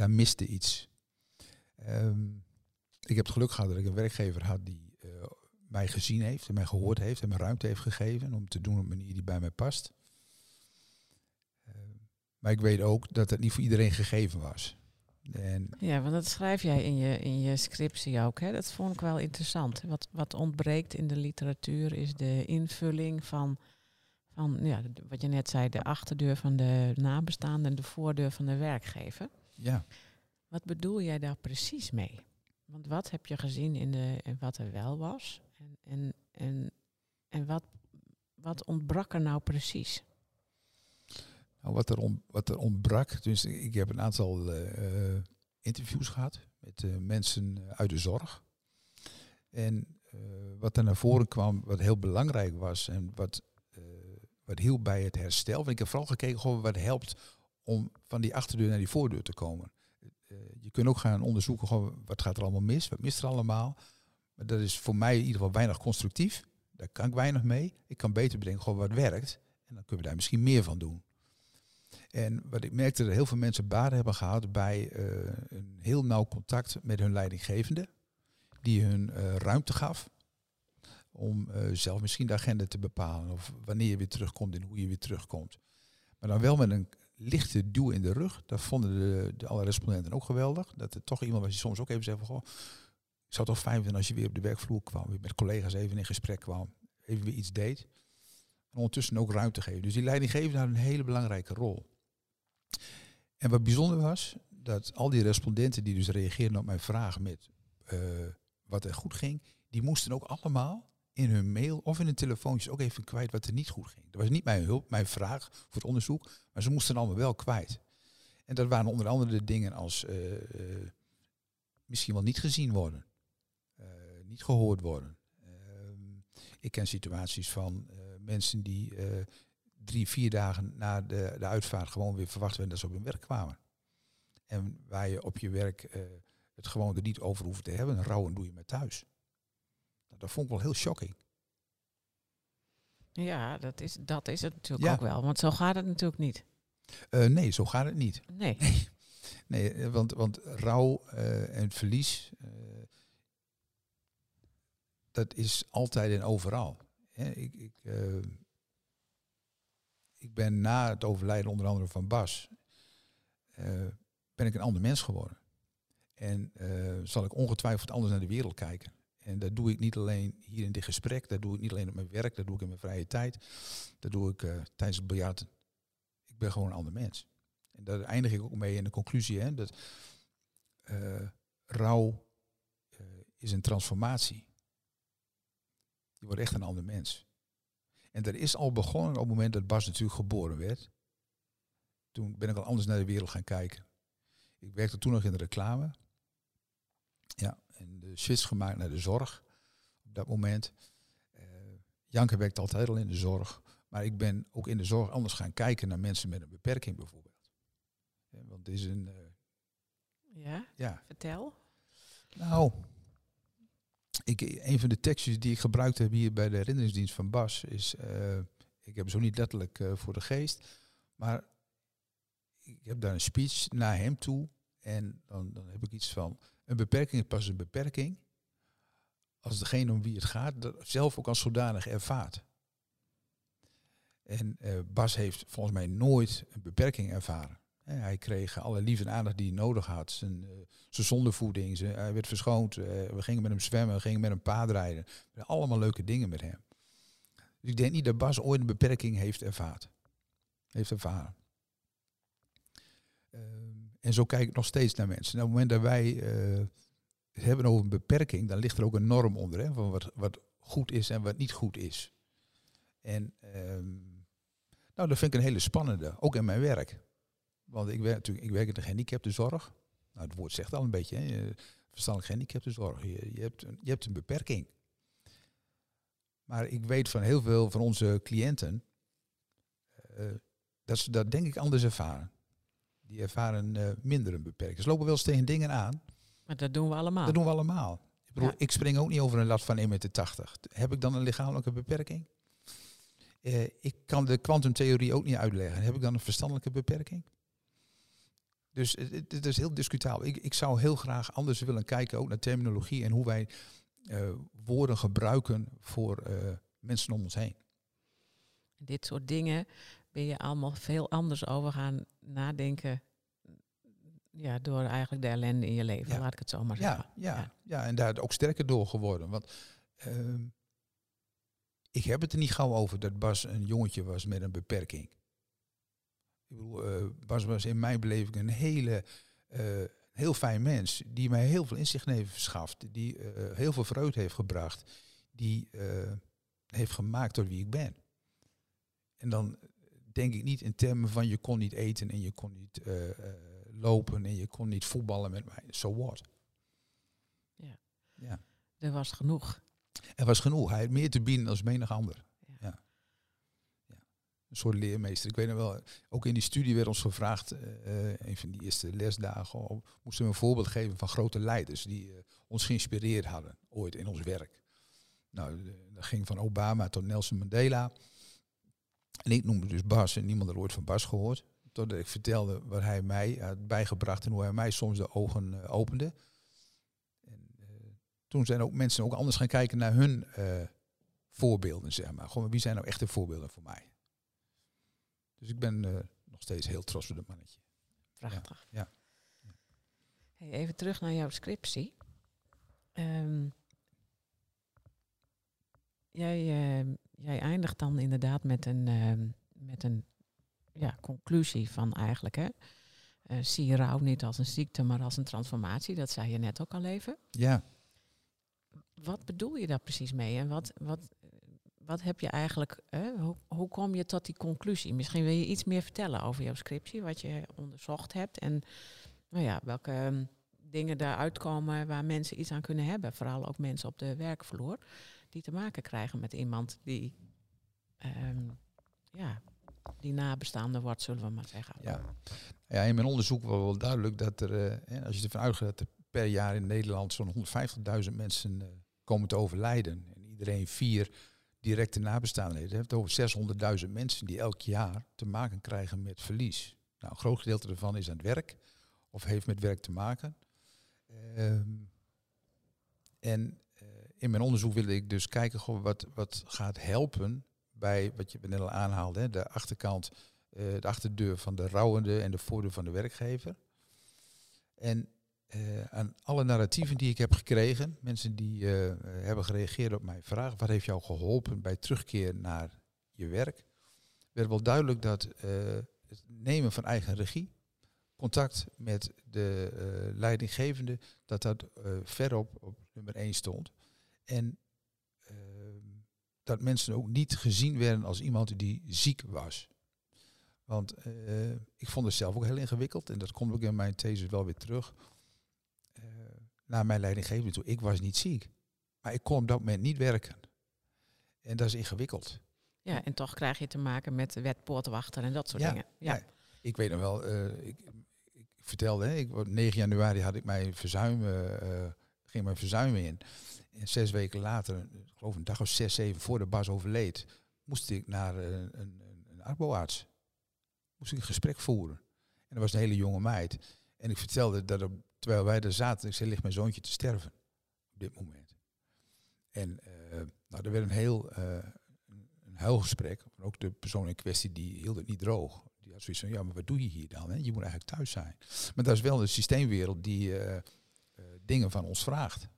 Daar miste iets. Ehm, ik heb het geluk gehad dat ik een werkgever had die eh, mij gezien heeft en mij gehoord heeft en me ruimte heeft gegeven om te doen op een manier die bij mij past. Ehm, maar ik weet ook dat het niet voor iedereen gegeven was. En Ja, want dat schrijf jij in je, in je scriptie ook. Hè? Dat vond ik wel interessant. Wat, wat ontbreekt in de literatuur is de invulling van, van ja, wat je net zei, de achterdeur van de nabestaande en de voordeur van de werkgever. Ja, Wat bedoel jij daar precies mee? Want wat heb je gezien in, de, in wat er wel was? En, en, en, en wat, wat ontbrak er nou precies? Nou, wat, er on, wat er ontbrak, dus ik heb een aantal eh, eh, interviews gehad met eh, mensen uit de zorg. En wat er naar voren kwam, wat heel belangrijk was en wat, wat hielp bij het herstel. Want ik heb vooral gekeken wat helpt om van die achterdeur naar die voordeur te komen. Eh, je kunt ook gaan onderzoeken goh, wat gaat er allemaal mis, wat mist er allemaal. Maar dat is voor mij in ieder geval weinig constructief. Daar kan ik weinig mee. Ik kan beter bedenken goh, wat werkt. En dan kunnen we daar misschien meer van doen. En wat ik merkte dat heel veel mensen baat hebben gehad bij eh, een heel nauw contact met hun leidinggevende. Die hun eh, ruimte gaf om zelf misschien de agenda te bepalen. Of wanneer je weer terugkomt en hoe je weer terugkomt. Maar dan wel met een lichte duw in de rug. Dat vonden de, de alle respondenten ook geweldig. Dat er toch iemand was die soms ook even zei van... Goh, ik zou toch fijn vinden als je weer op de werkvloer kwam. Weer met collega's even in gesprek kwam. Even weer iets deed. En ondertussen ook ruimte geven. Dus die leidinggevende had een hele belangrijke rol. En wat bijzonder was, dat al die respondenten die dus reageerden op mijn vraag met eh, wat er goed ging, die moesten ook allemaal in hun mail of in hun telefoontjes ook even kwijt wat er niet goed ging. Dat was niet mijn hulp, mijn vraag voor het onderzoek, maar ze moesten allemaal wel kwijt. En dat waren onder andere de dingen als eh, eh, misschien wel niet gezien worden, niet gehoord worden. Ehm, ik ken situaties van mensen die drie, vier dagen na de, de uitvaart gewoon weer verwacht werden dat ze op hun werk kwamen. En waar je op je werk het gewoon er niet over hoeft te hebben, rouwen doe je met thuis. Nou, dat vond ik wel heel shocking. Ja, dat is, dat is het natuurlijk ook wel. Want zo gaat het natuurlijk niet. Uh, nee, zo gaat het niet. Nee. [LAUGHS] Nee, nee want, want rouw uh, en verlies, dat is altijd en overal. ik, ik, ik ben na het overlijden onder andere van Bas, ben ik een ander mens geworden. En zal ik ongetwijfeld anders naar de wereld kijken. En dat doe ik niet alleen hier in dit gesprek, dat doe ik niet alleen op mijn werk, dat doe ik in mijn vrije tijd. Dat doe ik uh, tijdens het biljarten. Ik ben gewoon een ander mens. En daar eindig ik ook mee in de conclusie, hè, dat rouw is een transformatie. Je wordt echt een ander mens. En dat is al begonnen op het moment dat Bas natuurlijk geboren werd. Toen ben ik al anders naar de wereld gaan kijken. Ik werkte toen nog in de reclame. Ja, en de switch gemaakt naar de zorg op dat moment. Uh, Janke werkte altijd al in de zorg. Maar ik ben ook in de zorg anders gaan kijken naar mensen met een beperking bijvoorbeeld. Ja, want het is een... Uh, ja? ja, vertel. Nou, ik, een van de tekstjes die ik gebruikt heb hier bij de herinneringsdienst van Bas is, uh, ik heb zo niet letterlijk uh, voor de geest, maar ik heb daar een speech naar hem toe en dan, dan heb ik iets van, een beperking is pas een beperking als degene om wie het gaat dat zelf ook als zodanig ervaart. En uh, Bas heeft volgens mij nooit een beperking ervaren. Hij kreeg alle liefde en aandacht die hij nodig had. Zijn, uh, zijn zondevoeding, hij werd verschoond. Uh, we gingen met hem zwemmen, we gingen met hem paardrijden. Allemaal leuke dingen met hem. Dus ik denk niet dat Bas ooit een beperking heeft ervaren. Heeft ervaren. En zo kijk ik nog steeds naar mensen. En op het moment dat wij uh, het hebben over een beperking, dan ligt er ook een norm onder. Hè, van wat, wat goed is en wat niet goed is. En ehm, nou, dat vind ik een hele spannende, ook in mijn werk. Want ik werk natuurlijk, ik werk in de gehandicaptenzorg. Nou, het woord zegt al een beetje, hè, verstandelijk gehandicaptenzorg. Je, je, hebt een, je hebt een beperking. Maar ik weet van heel veel van onze cliënten uh, dat ze dat denk ik anders ervaren. Die ervaren uh, minder een beperking. Ze lopen wel eens tegen dingen aan. Maar dat doen we allemaal. Dat doen we allemaal. Ik, bedoel, ja. ik spring ook niet over een lat van 1,80 meter. Heb ik dan een lichamelijke beperking? Uh, ik kan de kwantumtheorie ook niet uitleggen. Heb ik dan een verstandelijke beperking? Dus het, het, is heel discutabel. Ik, ik zou heel graag anders willen kijken, ook naar terminologie en hoe wij uh, woorden gebruiken voor mensen om ons heen. Dit soort dingen ben je allemaal veel anders over gaan nadenken. Ja, door eigenlijk de ellende in je leven, ja. laat ik het zo maar zeggen. Ja, ja, ja. en daar ook sterker door geworden. Want uh, ik heb het er niet gauw over dat Bas een jongetje was met een beperking. Ik bedoel, uh, Bas was in mijn beleving een hele, uh, heel fijn mens. Die mij heel veel inzicht heeft verschaft. Die uh, heel veel vreugde heeft gebracht. Die heeft gemaakt tot wie ik ben. En dan denk ik niet in termen van je kon niet eten en je kon niet lopen en je kon niet voetballen met mij. So what? Ja. ja. Er was genoeg. Er was genoeg. Hij had meer te bieden als menig ander een soort leermeester. Ik weet nog wel, ook in die studie werd ons gevraagd, uh, een van die eerste lesdagen, moesten we een voorbeeld geven van grote leiders die uh, ons geïnspireerd hadden ooit in ons werk. Nou, dat ging van Obama tot Nelson Mandela. En ik noemde dus Bas en niemand had ooit van Bas gehoord. Totdat ik vertelde wat hij mij had bijgebracht en hoe hij mij soms de ogen uh, opende. En, toen zijn ook mensen ook anders gaan kijken naar hun voorbeelden, zeg maar. Gewoon, wie zijn nou echte voorbeelden voor mij? Dus ik ben nog steeds heel trots op dat mannetje. Prachtig. Ja. ja. Hey, even terug naar jouw scriptie. Um, jij, uh, jij eindigt dan inderdaad met een, ehm, met een ja, conclusie van eigenlijk, hè. Eh, zie je rouw niet als een ziekte, maar als een transformatie. Dat zei je net ook al even. Ja, Wat bedoel je daar precies mee? En wat, wat, wat heb je eigenlijk? Hoe, hoe kom je tot die conclusie? Misschien wil je iets meer vertellen over jouw scriptie, wat je onderzocht hebt. En nou ja, welke ehm, dingen daaruit komen waar mensen iets aan kunnen hebben. Vooral ook mensen op de werkvloer die te maken krijgen met iemand die, ehm, ja, die nabestaande wordt, zullen we maar zeggen. ja. ja, in mijn onderzoek was wel duidelijk dat er, eh, als je ervan uitgaat dat er per jaar in Nederland zo'n 150.000 mensen eh, komen te overlijden. En iedereen vier directe nabestaanden heeft. Over 600.000 mensen die elk jaar te maken krijgen met verlies. Nou, een groot gedeelte daarvan is aan het werk of heeft met werk te maken. Ehm, en in mijn onderzoek wilde ik dus kijken wat, wat gaat helpen bij wat je net al aanhaalde. De achterkant, eh, de achterdeur van de rouwende en de voordeur van de werkgever. En eh, aan alle narratieven die ik heb gekregen, mensen die eh, hebben gereageerd op mijn vraag, wat heeft jou geholpen bij terugkeer naar je werk, werd wel duidelijk dat het nemen van eigen regie, contact met de leidinggevende, dat dat verop op nummer 1 stond. En ehm, dat mensen ook niet gezien werden als iemand die ziek was. Want eh, ik vond het zelf ook heel ingewikkeld en dat komt ook in mijn thesis wel weer terug. Eh, naar mijn leidinggevende toe. Ik was niet ziek, maar ik kon op dat moment niet werken. En dat is ingewikkeld. Ja, en toch krijg je te maken met wetpoortwachter en dat soort Ja, dingen. Ja. ja. Ik weet nog wel, eh, ik, ik vertelde, hè, ik, 9 januari had ik mijn verzuimen, eh, ging mijn verzuimen in. En zes weken later, ik geloof een dag of zes, zeven voor de Bas overleed, moest ik naar eh, een, een, een arboarts. Moest ik een gesprek voeren. En dat was een hele jonge meid. En ik vertelde dat op, terwijl wij daar zaten, ik zei, ligt mijn zoontje te sterven op dit moment. En eh, nou, er werd een heel eh, een huilgesprek. Ook de persoon in kwestie die hield het niet droog. Die had zoiets van, ja, maar wat doe je hier dan? Hè? Je moet eigenlijk thuis zijn. Maar dat is wel de systeemwereld die eh, eh, dingen van ons vraagt.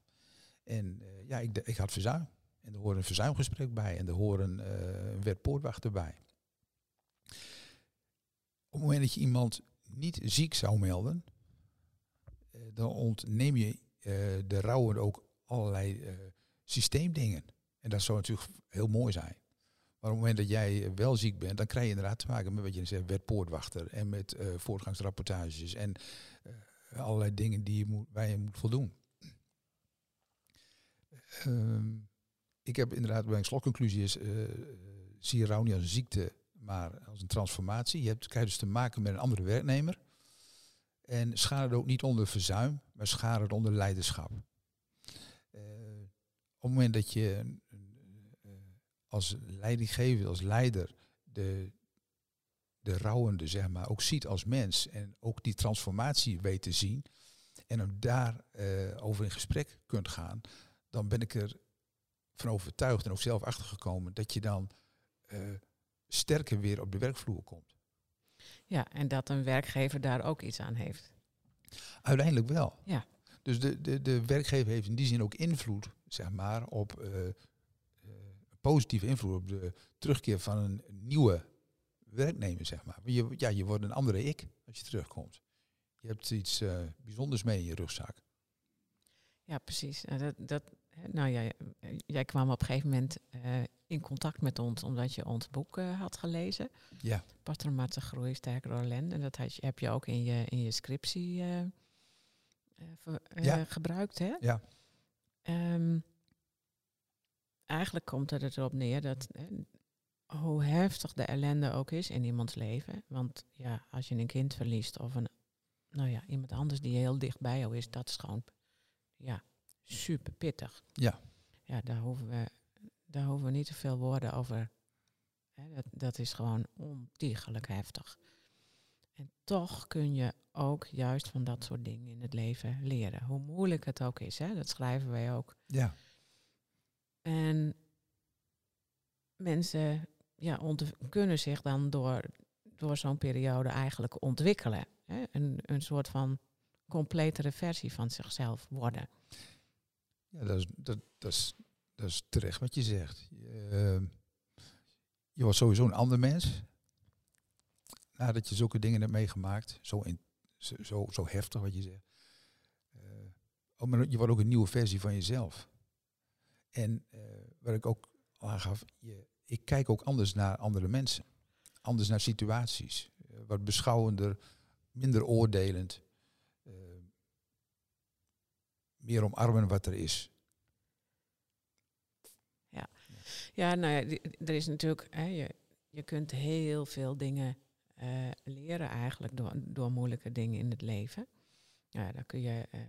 En eh, ja, ik, ik had verzuim. En er hoort een verzuimgesprek bij. En er hoort een, eh, een wet poortwachter bij. Op het moment dat je iemand niet ziek zou melden, eh, dan ontneem je eh, de rouwen ook allerlei eh, systeemdingen. En dat zou natuurlijk heel mooi zijn. Maar op het moment dat jij eh, wel ziek bent, dan krijg je inderdaad te maken met wat je zegt, wetpoortwachter en met eh, voortgangsrapportages en eh, allerlei dingen die je moet, waar je moet voldoen. Ehm, ik heb inderdaad, mijn slotconclusie is, eh, zie je rouw niet als een ziekte, maar als een transformatie. Je hebt, krijgt dus te maken met een andere werknemer. En schaar het ook niet onder verzuim, maar schaar het onder leiderschap. Eh, op het moment dat je eh, als leidinggever, als leider, de, de rouwende zeg maar, ook ziet als mens en ook die transformatie weet te zien en hem daar eh, over in gesprek kunt gaan, dan ben ik er van overtuigd en ook zelf achtergekomen dat je dan eh, sterker weer op de werkvloer komt. ja, en dat een werkgever daar ook iets aan heeft. Uiteindelijk wel. Ja. Dus de, de, de werkgever heeft in die zin ook invloed, zeg maar, op eh, eh, positieve invloed op de terugkeer van een nieuwe werknemer, zeg maar. Je, ja, je wordt een andere ik als je terugkomt. Je hebt iets bijzonders mee in je rugzak. Ja, precies. Nou, dat, dat, nou ja, jij kwam op een gegeven moment eh, in contact met ons omdat je ons boek eh, had gelezen. Ja, Patronatische groei, sterker ellende. En dat had je, heb je ook in je, in je scriptie eh, ver- Ja. gebruikt, hè? ja, Ehm, eigenlijk komt het erop neer dat hoe heftig de ellende ook is in iemands leven. Want ja, als je een kind verliest of een, nou ja, iemand anders die heel dicht bij jou is, dat is gewoon ja, super pittig. ja, Ja, daar hoeven we, daar hoeven we niet te veel woorden over. Dat, dat is gewoon ontiegelijk heftig. En toch kun je ook juist van dat soort dingen in het leven leren. Hoe moeilijk het ook is, hè? dat schrijven wij ook. ja, En mensen ja, kunnen zich dan door, door zo'n periode eigenlijk ontwikkelen. Hè? Een, een soort van completere versie van zichzelf worden. Ja dat, is, dat, dat, is, dat is terecht wat je zegt. Je, je wordt sowieso een ander mens. Nadat je zulke dingen hebt meegemaakt. Zo, in, zo, zo heftig wat je zegt. Uh, maar je wordt ook een nieuwe versie van jezelf. En uh, wat ik ook aangaf, je, ik kijk ook anders naar andere mensen. Anders naar situaties. Uh, wat beschouwender, minder oordelend. Meer omarmen wat er is. Ja, ja nou ja, er is natuurlijk, hè, je, je kunt heel veel dingen uh, leren eigenlijk door, door moeilijke dingen in het leven. Ja, daar kun je uh,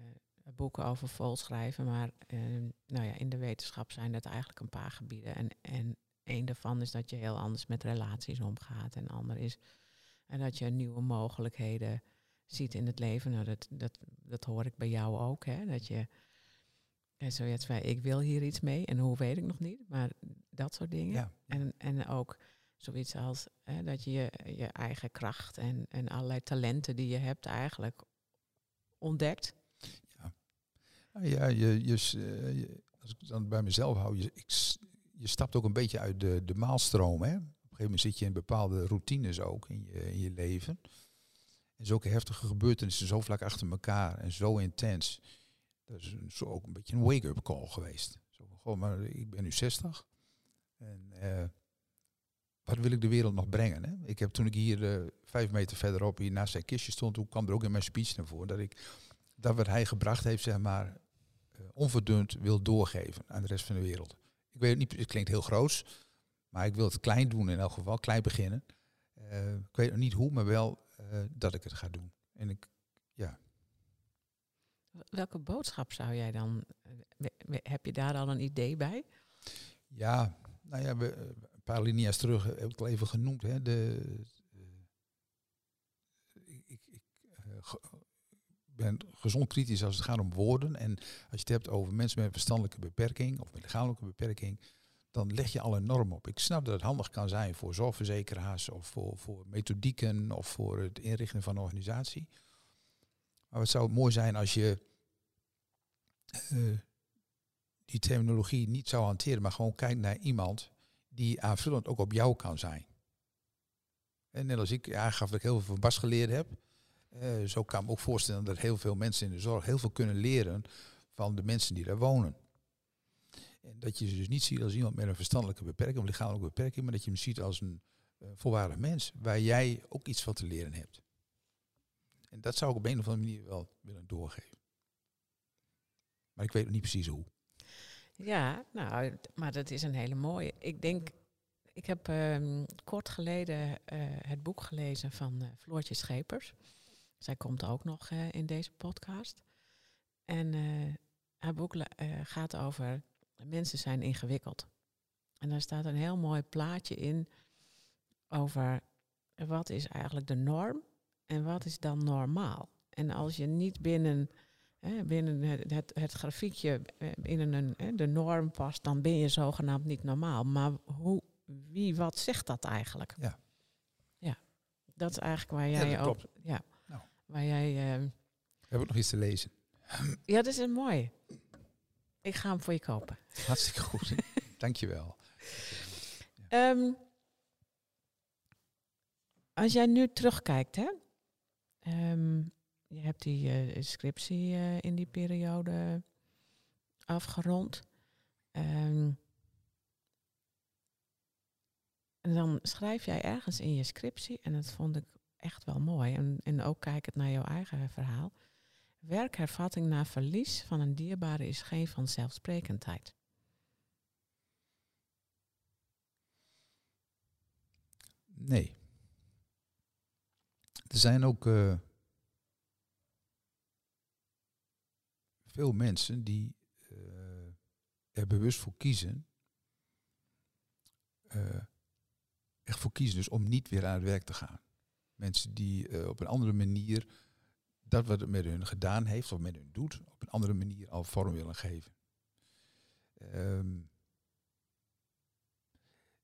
boeken over vol schrijven, maar uh, nou ja, in de wetenschap zijn dat eigenlijk een paar gebieden. En, en een daarvan is dat je heel anders met relaties omgaat. En ander is en dat je nieuwe mogelijkheden ziet in het leven. Nou, dat, dat, dat hoor ik bij jou ook. Hè? Dat je zoiets van, ik wil hier iets mee en hoe weet ik nog niet. Maar dat soort dingen. Ja. En, en ook zoiets als hè, dat je, je eigen kracht en, en allerlei talenten die je hebt eigenlijk ontdekt. Ja, nou ja je, je, eh, je, als ik dan bij mezelf hou, je, ik, je stapt ook een beetje uit de, de maalstroom. Hè? Op een gegeven moment zit je in bepaalde routines ook in je, in je leven. En zulke heftige gebeurtenissen zo vlak achter elkaar en zo intens. Dat is zo ook een beetje een wake-up call geweest. Zo, maar ik ben nu 60. En uh, wat wil ik de wereld nog brengen? Hè? Ik heb toen ik hier uh, vijf meter verderop hier naast zijn kistje stond, toen kwam er ook in mijn speech naar voren dat ik dat wat hij gebracht heeft, zeg maar, uh, onverdund wil doorgeven aan de rest van de wereld. Ik weet het niet, het klinkt heel groot, maar ik wil het klein doen in elk geval, klein beginnen. Ik weet nog niet hoe, maar wel dat ik het ga doen. En ik, ja. Welke boodschap zou jij dan, heb je daar al een idee bij? Ja, nou ja, we, paar linia's terug heb ik al even genoemd. Hè, de, ik, ik, ik ben gezond kritisch als het gaat om woorden. En als je het hebt over mensen met verstandelijke beperking of met lichamelijke beperking, dan leg je al een norm op. Ik snap dat het handig kan zijn voor zorgverzekeraars of voor, voor methodieken of voor het inrichten van een organisatie. Maar het zou mooi zijn als je uh, die terminologie niet zou hanteren, maar gewoon kijkt naar iemand die aanvullend ook op jou kan zijn. En net als ik aangaf dat ik heel veel van Bas geleerd heb, uh, zo kan ik me ook voorstellen dat heel veel mensen in de zorg heel veel kunnen leren van de mensen die daar wonen. En dat je ze dus niet ziet als iemand met een verstandelijke beperking of lichamelijke beperking, maar dat je hem ziet als een uh, volwaardig mens, waar jij ook iets van te leren hebt. En dat zou ik op een of andere manier wel willen doorgeven. Maar ik weet nog niet precies hoe. Ja, nou, maar dat is een hele mooie. Ik denk, ik heb um, kort geleden uh, het boek gelezen van uh, Floortje Schepers. Zij komt ook nog in deze podcast. En haar boek gaat over mensen zijn ingewikkeld. En daar staat een heel mooi plaatje in over wat is eigenlijk de norm en wat is dan normaal. En als je niet binnen binnen het, het, het, grafiekje eh, in een, de norm past, dan ben je zogenaamd niet normaal. Maar hoe, wie, wat zegt dat eigenlijk? Ja. Ja, dat is eigenlijk waar jij ja, ook. Ja, nou. waar jij. Uh, Heb ik nog iets te lezen? Ja, dat is mooi. Ik ga hem voor je kopen. Hartstikke goed. [LAUGHS] Dankjewel. Ja. Um, als jij nu terugkijkt, hè? Um, je hebt die uh, scriptie uh, in die periode afgerond. Um, en dan schrijf jij ergens in je scriptie, en dat vond ik echt wel mooi, en, en ook kijkend naar jouw eigen verhaal. Werkhervatting na verlies van een dierbare is geen vanzelfsprekendheid. Nee. Er zijn ook uh, veel mensen die uh, er bewust voor kiezen, uh, echt voor kiezen dus om niet weer aan het werk te gaan. Mensen die op een andere manier dat wat het met hun gedaan heeft of met hun doet, op een andere manier al vorm willen geven. Um,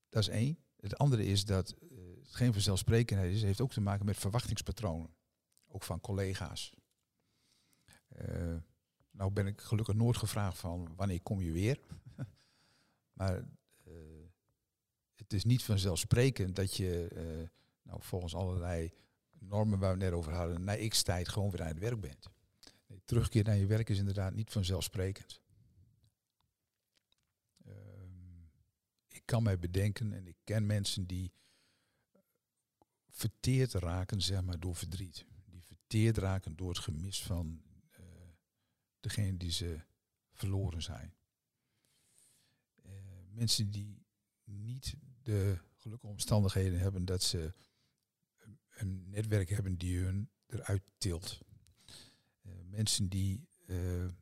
dat is één. Het andere is dat het geen vanzelfsprekendheid is, heeft ook te maken met verwachtingspatronen. Ook van collega's. Uh, nou ben ik gelukkig nooit gevraagd van wanneer kom je weer. [LAUGHS] maar uh, het is niet vanzelfsprekend dat je eh, nou, volgens allerlei normen waar we net over hadden, na x tijd gewoon weer aan het werk bent. Nee, terugkeer naar je werk is inderdaad niet vanzelfsprekend. Ehm, ik kan mij bedenken en ik ken mensen die verteerd raken zeg maar, door verdriet. Die verteerd raken door het gemis van uh, degene die ze verloren zijn. Uh, mensen die niet de gelukkige omstandigheden hebben dat ze een netwerk hebben die hun eruit tilt. Uh, mensen die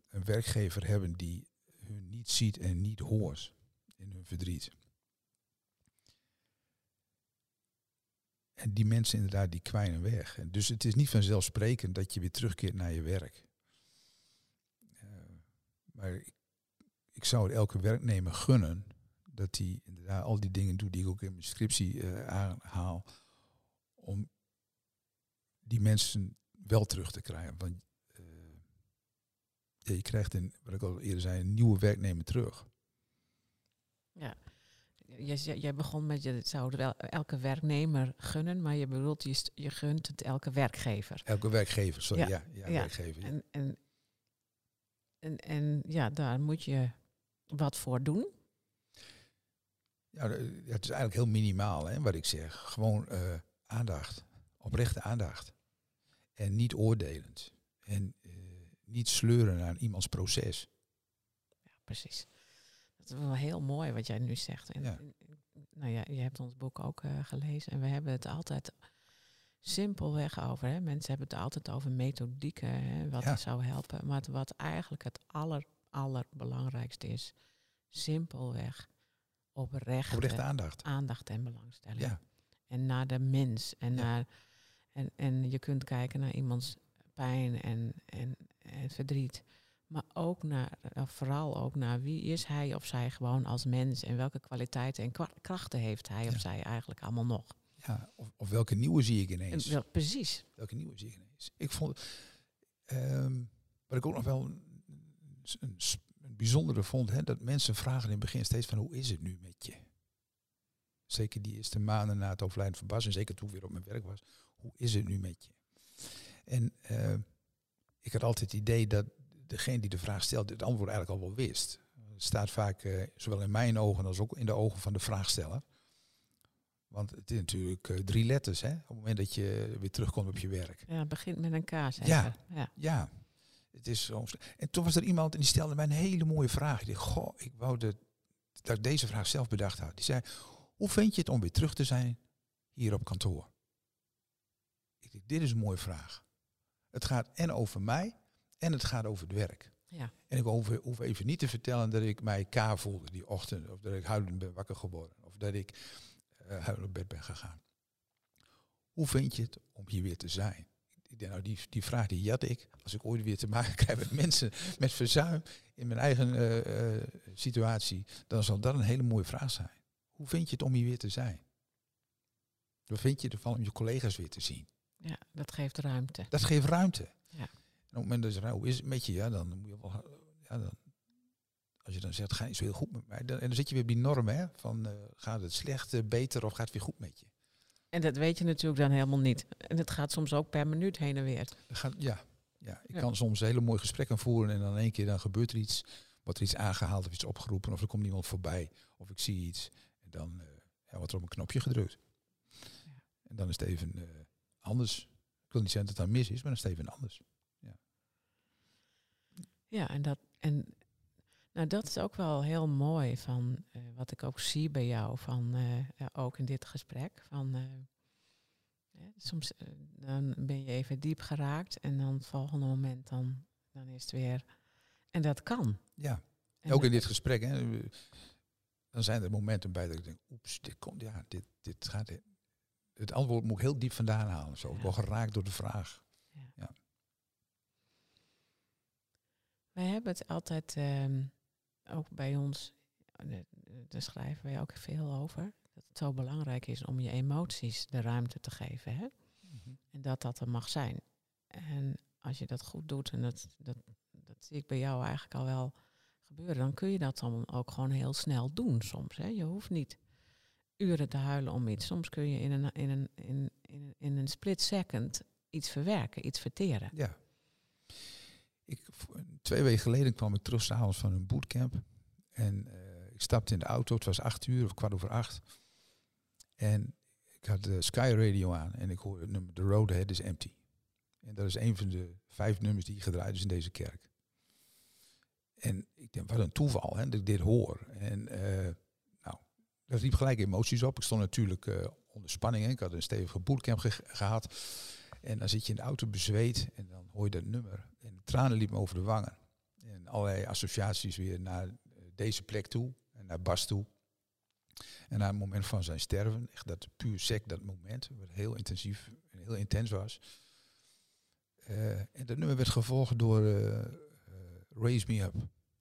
een werkgever hebben die hun niet ziet en niet hoort in hun verdriet. En die mensen inderdaad, die kwijnen weg. En dus het is niet vanzelfsprekend dat je weer terugkeert naar je werk. Uh, maar ik, ik, zou elke werknemer gunnen dat hij inderdaad al die dingen doet die ik ook in mijn scriptie aanhaal. Om die mensen wel terug te krijgen. Want uh, ja, je krijgt, een, wat ik al eerder zei, een nieuwe werknemer terug. Ja, jij, begon met je zou wel elke werknemer gunnen, maar je bedoelt je, je gunt het elke werkgever. Elke werkgever, sorry, ja, ja, werkgever. En, en, en, en ja, daar moet je wat voor doen. Ja, het is eigenlijk heel minimaal, hè, wat ik zeg. Gewoon uh, aandacht, oprechte aandacht. En niet oordelend. En uh, niet sleuren aan iemands proces. Ja, precies. Dat is wel heel mooi wat jij nu zegt. En, ja. nou ja, je hebt ons boek ook uh, gelezen en we hebben het altijd simpelweg over. Hè. Mensen hebben het altijd over methodieken, hè, wat ja. zou helpen. Maar wat eigenlijk het aller, allerbelangrijkste is, simpelweg oprechte, oprechte aandacht. aandacht en belangstelling. Ja. En naar de mens. En, naar, en, en je kunt kijken naar iemands pijn en, en, en verdriet. Maar ook naar, eh, vooral ook naar wie is hij of zij gewoon als mens en welke kwaliteiten en krachten heeft hij of zij eigenlijk allemaal nog. Ja, of, of, welke nieuwe zie ik ineens. Precies. Welke nieuwe zie ik ineens. Ik vond, um, wat ik ook nog wel een, een, een bijzondere vond, hè, dat mensen vragen in het begin steeds van hoe is het nu met je? Zeker die eerste maanden na het overlijden van Bas en zeker toen ik weer op mijn werk was. Hoe is het nu met je? En uh, ik had altijd het idee dat degene die de vraag stelt het antwoord eigenlijk al wel wist. Het staat vaak uh, zowel in mijn ogen als ook in de ogen van de vraagsteller. Want het is natuurlijk uh, drie letters, hè? Op het moment dat je weer terugkomt op je werk. Ja, het begint met een K, ja, ja, ja. Het is zo. En toen was er iemand en die stelde mij een hele mooie vraag. Ik dacht, goh, ik wou dat, dat ik deze vraag zelf bedacht had. Die zei, hoe vind je het om weer terug te zijn hier op kantoor? Ik dacht, dit is een mooie vraag. Het gaat en over mij en het gaat over het werk. Ja. En ik hoef, hoef, even niet te vertellen dat ik mij K voelde die ochtend. Of dat ik huilend ben wakker geworden. Of dat ik uh, huilend op bed ben gegaan. Hoe vind je het om hier weer te zijn? Nou, die, die vraag die jat ik. Als ik ooit weer te maken [LAUGHS] krijg met mensen met verzuim in mijn eigen uh, uh, situatie, dan zal dat een hele mooie vraag zijn. Hoe vind je het om hier weer te zijn? Wat vind je ervan om je collega's weer te zien? Ja, dat geeft ruimte. Dat geeft ruimte. Ja op het moment dat je hoe is het met je, ja, dan moet je wel, ja, dan, als je dan zegt, ga niet zo heel goed met mij, dan, en dan zit je weer op die norm, hè, van uh, gaat het slecht, uh, beter of gaat het weer goed met je? En dat weet je natuurlijk dan helemaal niet. En het gaat soms ook per minuut heen en weer. Gaat, ja, ja, ik kan soms hele mooie gesprekken voeren en dan in één keer dan gebeurt er iets, wordt er iets aangehaald of iets opgeroepen of er komt iemand voorbij of ik zie iets en dan uh, ja, wordt er op een knopje gedrukt. Ja. En dan is het even anders. Ik wil niet zeggen dat het dan mis is, maar dan is het even anders. Ja, en dat, en, nou, dat is ook wel heel mooi van uh, wat ik ook zie bij jou, van, uh, ook in dit gesprek. Van, soms dan ben je even diep geraakt en dan het volgende moment dan, dan is het weer. En dat kan. Ja, en ook in dit gesprek. Hè, dan zijn er momenten bij dat ik denk, oeps, dit komt, ja, dit, dit gaat. Het antwoord moet ik heel diep vandaan halen. Zo, ja. wel geraakt door de vraag. Ja. ja. Wij hebben het altijd, ehm, ook bij ons, daar schrijven wij ook veel over, dat het zo belangrijk is om je emoties de ruimte te geven. Hè? Mhm. En dat dat er mag zijn. En als je dat goed doet, en dat, dat, dat zie ik bij jou eigenlijk al wel gebeuren, dan kun je dat dan ook gewoon heel snel doen soms. Hè? Je hoeft niet uren te huilen om iets. Soms kun je in een, in een, in, in, in een split second iets verwerken, iets verteren. Ja. Ik, twee weken geleden kwam ik terug s'avonds van een bootcamp. En eh, ik stapte in de auto, het was acht uur of kwart over acht. En ik had de Sky Radio aan en ik hoorde het nummer The Roadhead is Empty. En dat is een van de vijf nummers die gedraaid is in deze kerk. En ik denk, wat een toeval hè, dat ik dit hoor. En uh, nou, dat riep gelijk emoties op. Ik stond natuurlijk uh, onder spanning. Hè. Ik had een stevige bootcamp ge gehad. En dan zit je in de auto bezweet en dan hoor je dat nummer. En de tranen liepen over de wangen. En allerlei associaties weer naar deze plek toe en naar Bas toe. En na het moment van zijn sterven, echt dat puur sec, dat moment, wat heel intensief en heel intens was. En dat nummer werd gevolgd door Raise Me Up.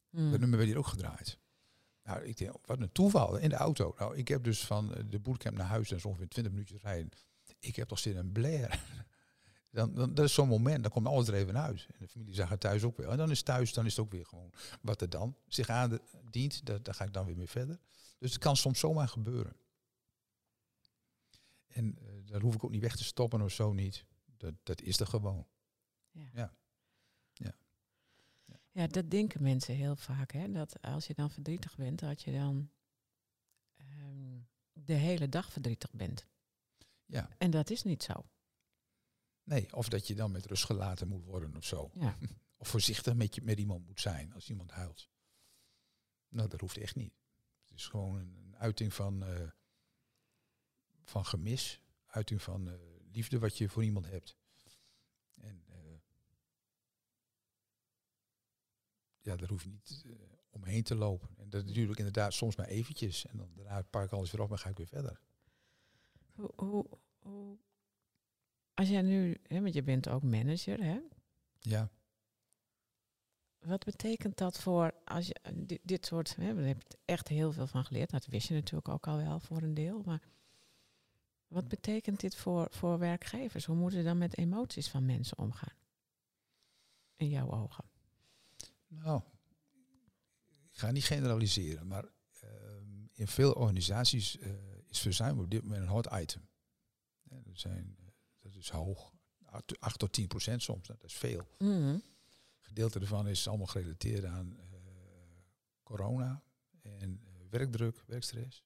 Hmm. Dat nummer werd hier ook gedraaid. Nou, ik denk, wat een toeval in de auto. Nou, ik heb dus van de bootcamp naar huis, en zo ongeveer 20 minuutjes rijden. Ik heb toch zin in een Blair. [LAUGHS] Dan, dan, dat is zo'n moment, dan komt alles er even uit. En de familie zag het thuis ook weer. En dan is thuis, dan is het ook weer gewoon wat er dan zich aandient. Daar, daar ga ik dan weer mee verder. Dus het kan soms zomaar gebeuren. En uh, daar hoef ik ook niet weg te stoppen of zo niet. Dat, dat is er gewoon. Ja. Ja. Ja. Ja, dat denken mensen heel vaak. Hè? Dat als je dan verdrietig bent, dat je dan um, de hele dag verdrietig bent. Ja. En dat is niet zo. Nee, of dat je dan met rust gelaten moet worden of zo. Ja. [LAUGHS] of voorzichtig met, je, met iemand moet zijn als iemand huilt. Nou, dat hoeft echt niet. Het is gewoon een, een uiting van, uh, van gemis, uiting van uh, liefde wat je voor iemand hebt. En uh, ja, daar hoef je niet omheen te lopen. En dat natuurlijk inderdaad soms maar eventjes. En dan daarna pak ik alles weer op en ga ik weer verder. Hoe, hoe, hoe als jij nu, hè, want je bent ook manager, hè? Ja. Wat betekent dat voor als je dit, dit soort, hè, we hebben echt heel veel van geleerd. Dat wist je natuurlijk ook al wel voor een deel. Maar wat betekent dit voor, voor werkgevers? Hoe moeten ze dan met emoties van mensen omgaan? In jouw ogen. Nou, ik ga niet generaliseren, maar uh, in veel organisaties uh, is verzuim op dit moment een hot item. Ja, er zijn dat is hoog. 8 tot 10 procent soms, dat is veel. Mm -hmm. Gedeelte ervan is allemaal gerelateerd aan uh, corona en werkdruk, werkstress.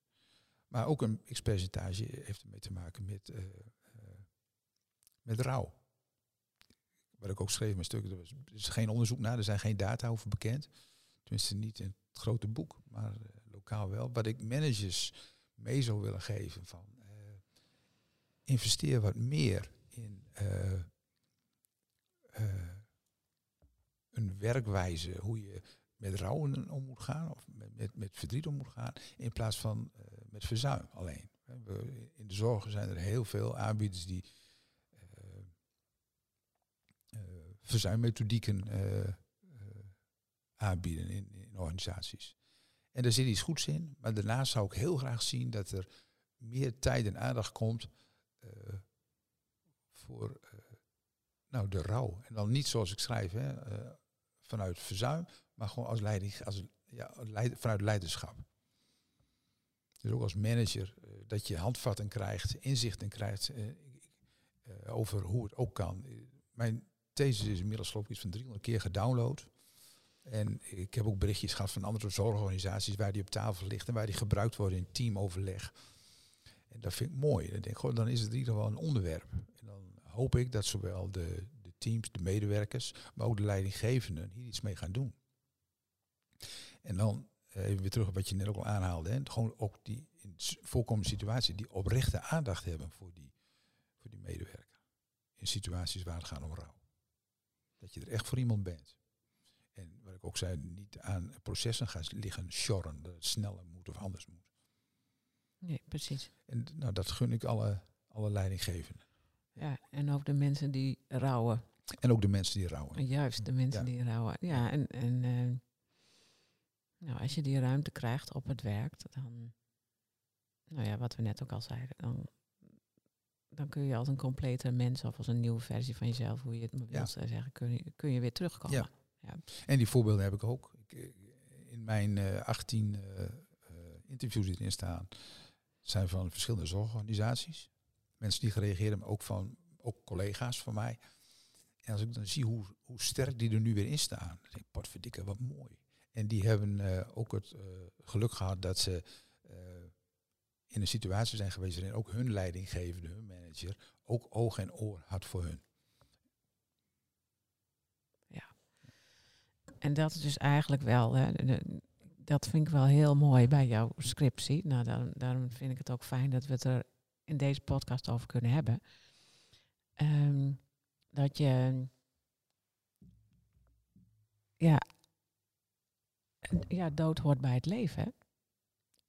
Maar ook een x-percentage heeft ermee te maken met, uh, met rouw. Wat ik ook schreef in mijn stuk, er, is geen onderzoek naar, er zijn geen data over bekend. Tenminste niet in het grote boek, maar lokaal wel. Wat ik managers mee zou willen geven van investeer wat meer in uh, een werkwijze, hoe je met rouwen om moet gaan, of met, met, met verdriet om moet gaan, in plaats van met verzuim alleen. We, in de zorg zijn er heel veel aanbieders die verzuimmethodieken aanbieden in, in organisaties. En daar zit iets goeds in, maar daarnaast zou ik heel graag zien dat er meer tijd en aandacht komt uh, voor uh, nou, de rouw. En dan niet zoals ik schrijf, hè, uh, vanuit verzuim, maar gewoon als leiding, als, ja, leid, vanuit leiderschap. Dus ook als manager, dat je handvatten krijgt, inzichten krijgt over hoe het ook kan. Mijn thesis is inmiddels geloof ik iets van 300 keer gedownload. En ik heb ook berichtjes gehad van andere zorgorganisaties waar die op tafel ligt en waar die gebruikt worden in teamoverleg. En dat vind ik mooi. Dan denk ik, dan is het in ieder geval een onderwerp. En dan hoop ik dat zowel de, de teams, de medewerkers, maar ook de leidinggevenden hier iets mee gaan doen. En dan even weer terug op wat je net ook al aanhaalde. Hè. Gewoon ook die in voorkomende situatie, die oprechte aandacht hebben voor die, voor die medewerker. In situaties waar het gaat om rouw. Dat je er echt voor iemand bent. En wat ik ook zei, niet aan processen gaan liggen sjorren, dat het sneller moet of anders moet. Nee, precies. En nou, dat gun ik alle, alle leidinggevenden. Ja, en ook de mensen die rouwen. En ook de mensen die rouwen. Juist, de mensen ja. die rouwen. Ja, en, en uh, nou, als je die ruimte krijgt op het werk, dan, nou ja, wat we net ook al zeiden, dan, dan kun je als een complete mens of als een nieuwe versie van jezelf, hoe je het wilt ja. zeggen, kun je, kun je weer terugkomen. Ja. ja. En die voorbeelden heb ik ook. Ik, in mijn uh, 18 uh, interviews die erin staan, zijn van verschillende zorgorganisaties. Mensen die gereageerd hebben, ook van ook collega's van mij. En als ik dan zie hoe, hoe sterk die er nu weer in staan, dan denk ik, potverdikke, wat mooi. En die hebben eh, ook het geluk gehad dat ze in een situatie zijn geweest waarin ook hun leidinggevende, hun manager, ook oog en oor had voor hun. Ja. En dat is dus eigenlijk wel, hè, de, dat vind ik wel heel mooi bij jouw scriptie. Nou, daarom, daarom, vind ik het ook fijn dat we het er in deze podcast over kunnen hebben. Um, dat je ja, ja, dood hoort bij het leven.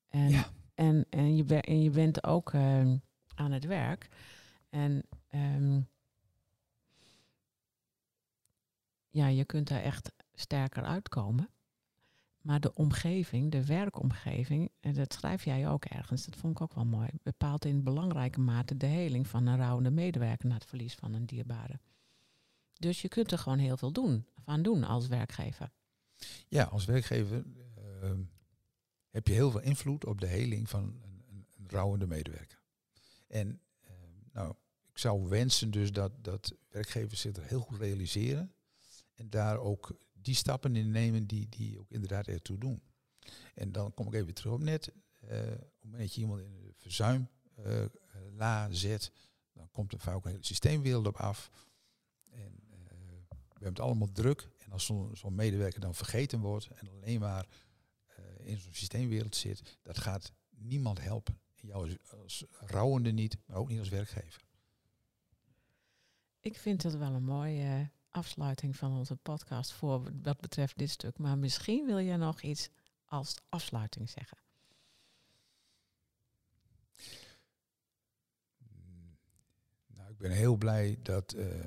En, ja. En, en, je, en je bent ook uh, aan het werk. En um, ja, je kunt daar echt sterker uitkomen. Maar de omgeving, de werkomgeving, en dat schrijf jij ook ergens, dat vond ik ook wel mooi, bepaalt in belangrijke mate de heling van een rouwende medewerker na het verlies van een dierbare. Dus je kunt er gewoon heel veel doen, van doen als werkgever. Ja, als werkgever uh, heb je heel veel invloed op de heling van een, een, een rouwende medewerker. En uh, nou, ik zou wensen dus dat, dat werkgevers zich er heel goed realiseren en daar ook die stappen in nemen die, die ook inderdaad ertoe doen. En dan kom ik even terug op net. Uh, op het moment dat je iemand in de verzuim uh, la zet, dan komt er vaak een hele systeemwereld op af. En uh, we hebben het allemaal druk. En als zo'n zo medewerker dan vergeten wordt en alleen maar in zo'n systeemwereld zit, dat gaat niemand helpen. En jou als, als rouwende niet, maar ook niet als werkgever. Ik vind dat wel een mooie afsluiting van onze podcast voor wat betreft dit stuk. Maar misschien wil je nog iets als afsluiting zeggen. Nou, ik ben heel blij dat uh,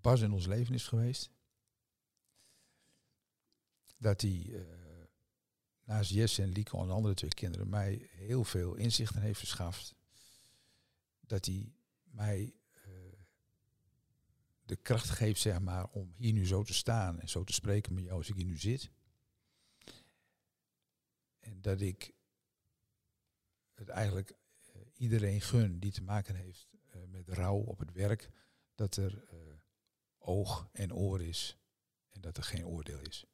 Bas in ons leven is geweest. Dat hij uh, naast Jesse en Lieke en de andere twee kinderen mij heel veel inzichten heeft verschaft. Dat hij mij uh, de kracht geeft, zeg maar, om hier nu zo te staan en zo te spreken met jou als ik hier nu zit. En dat ik het eigenlijk uh, iedereen gun die te maken heeft met rouw op het werk, dat er oog en oor is en dat er geen oordeel is.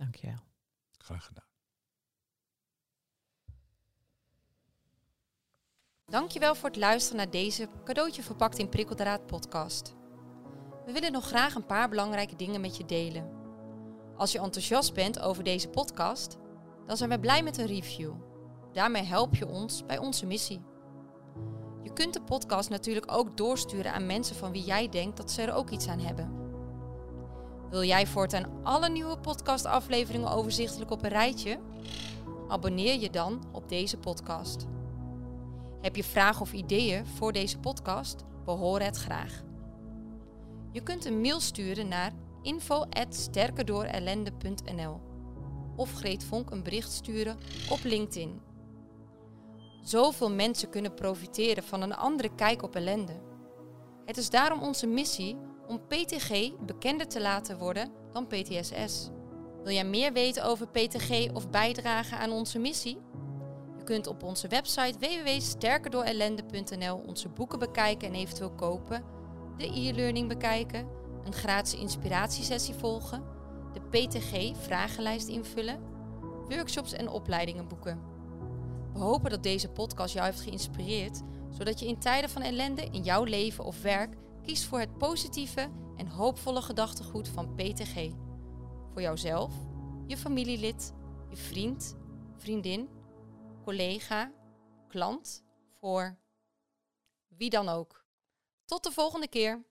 Dankjewel. Graag gedaan. Dankjewel voor het luisteren naar deze cadeautje verpakt in prikkeldraad podcast. We willen nog graag een paar belangrijke dingen met je delen. Als je enthousiast bent over deze podcast, dan zijn we blij met een review. Daarmee help je ons bij onze missie. Je kunt de podcast natuurlijk ook doorsturen aan mensen van wie jij denkt dat ze er ook iets aan hebben. Wil jij voortaan alle nieuwe podcastafleveringen overzichtelijk op een rijtje? Abonneer je dan op deze podcast. Heb je vragen of ideeën voor deze podcast? Behoor het graag. Je kunt een mail sturen naar info@sterkerdoorellende.nl of Greet Vonk een bericht sturen op LinkedIn. Zoveel mensen kunnen profiteren van een andere kijk op ellende. Het is daarom onze missie om PTG bekender te laten worden dan PTSS. Wil jij meer weten over PTG of bijdragen aan onze missie? kunt op onze website www.sterkerdoorellende.nl onze boeken bekijken en eventueel kopen, de e-learning bekijken, een gratis inspiratiesessie volgen, de PTG vragenlijst invullen, workshops en opleidingen boeken. We hopen dat deze podcast jou heeft geïnspireerd, zodat je in tijden van ellende in jouw leven of werk kiest voor het positieve en hoopvolle gedachtegoed van PTG. Voor jouzelf, je familielid, je vriend, vriendin collega, klant, voor wie dan ook. Tot de volgende keer.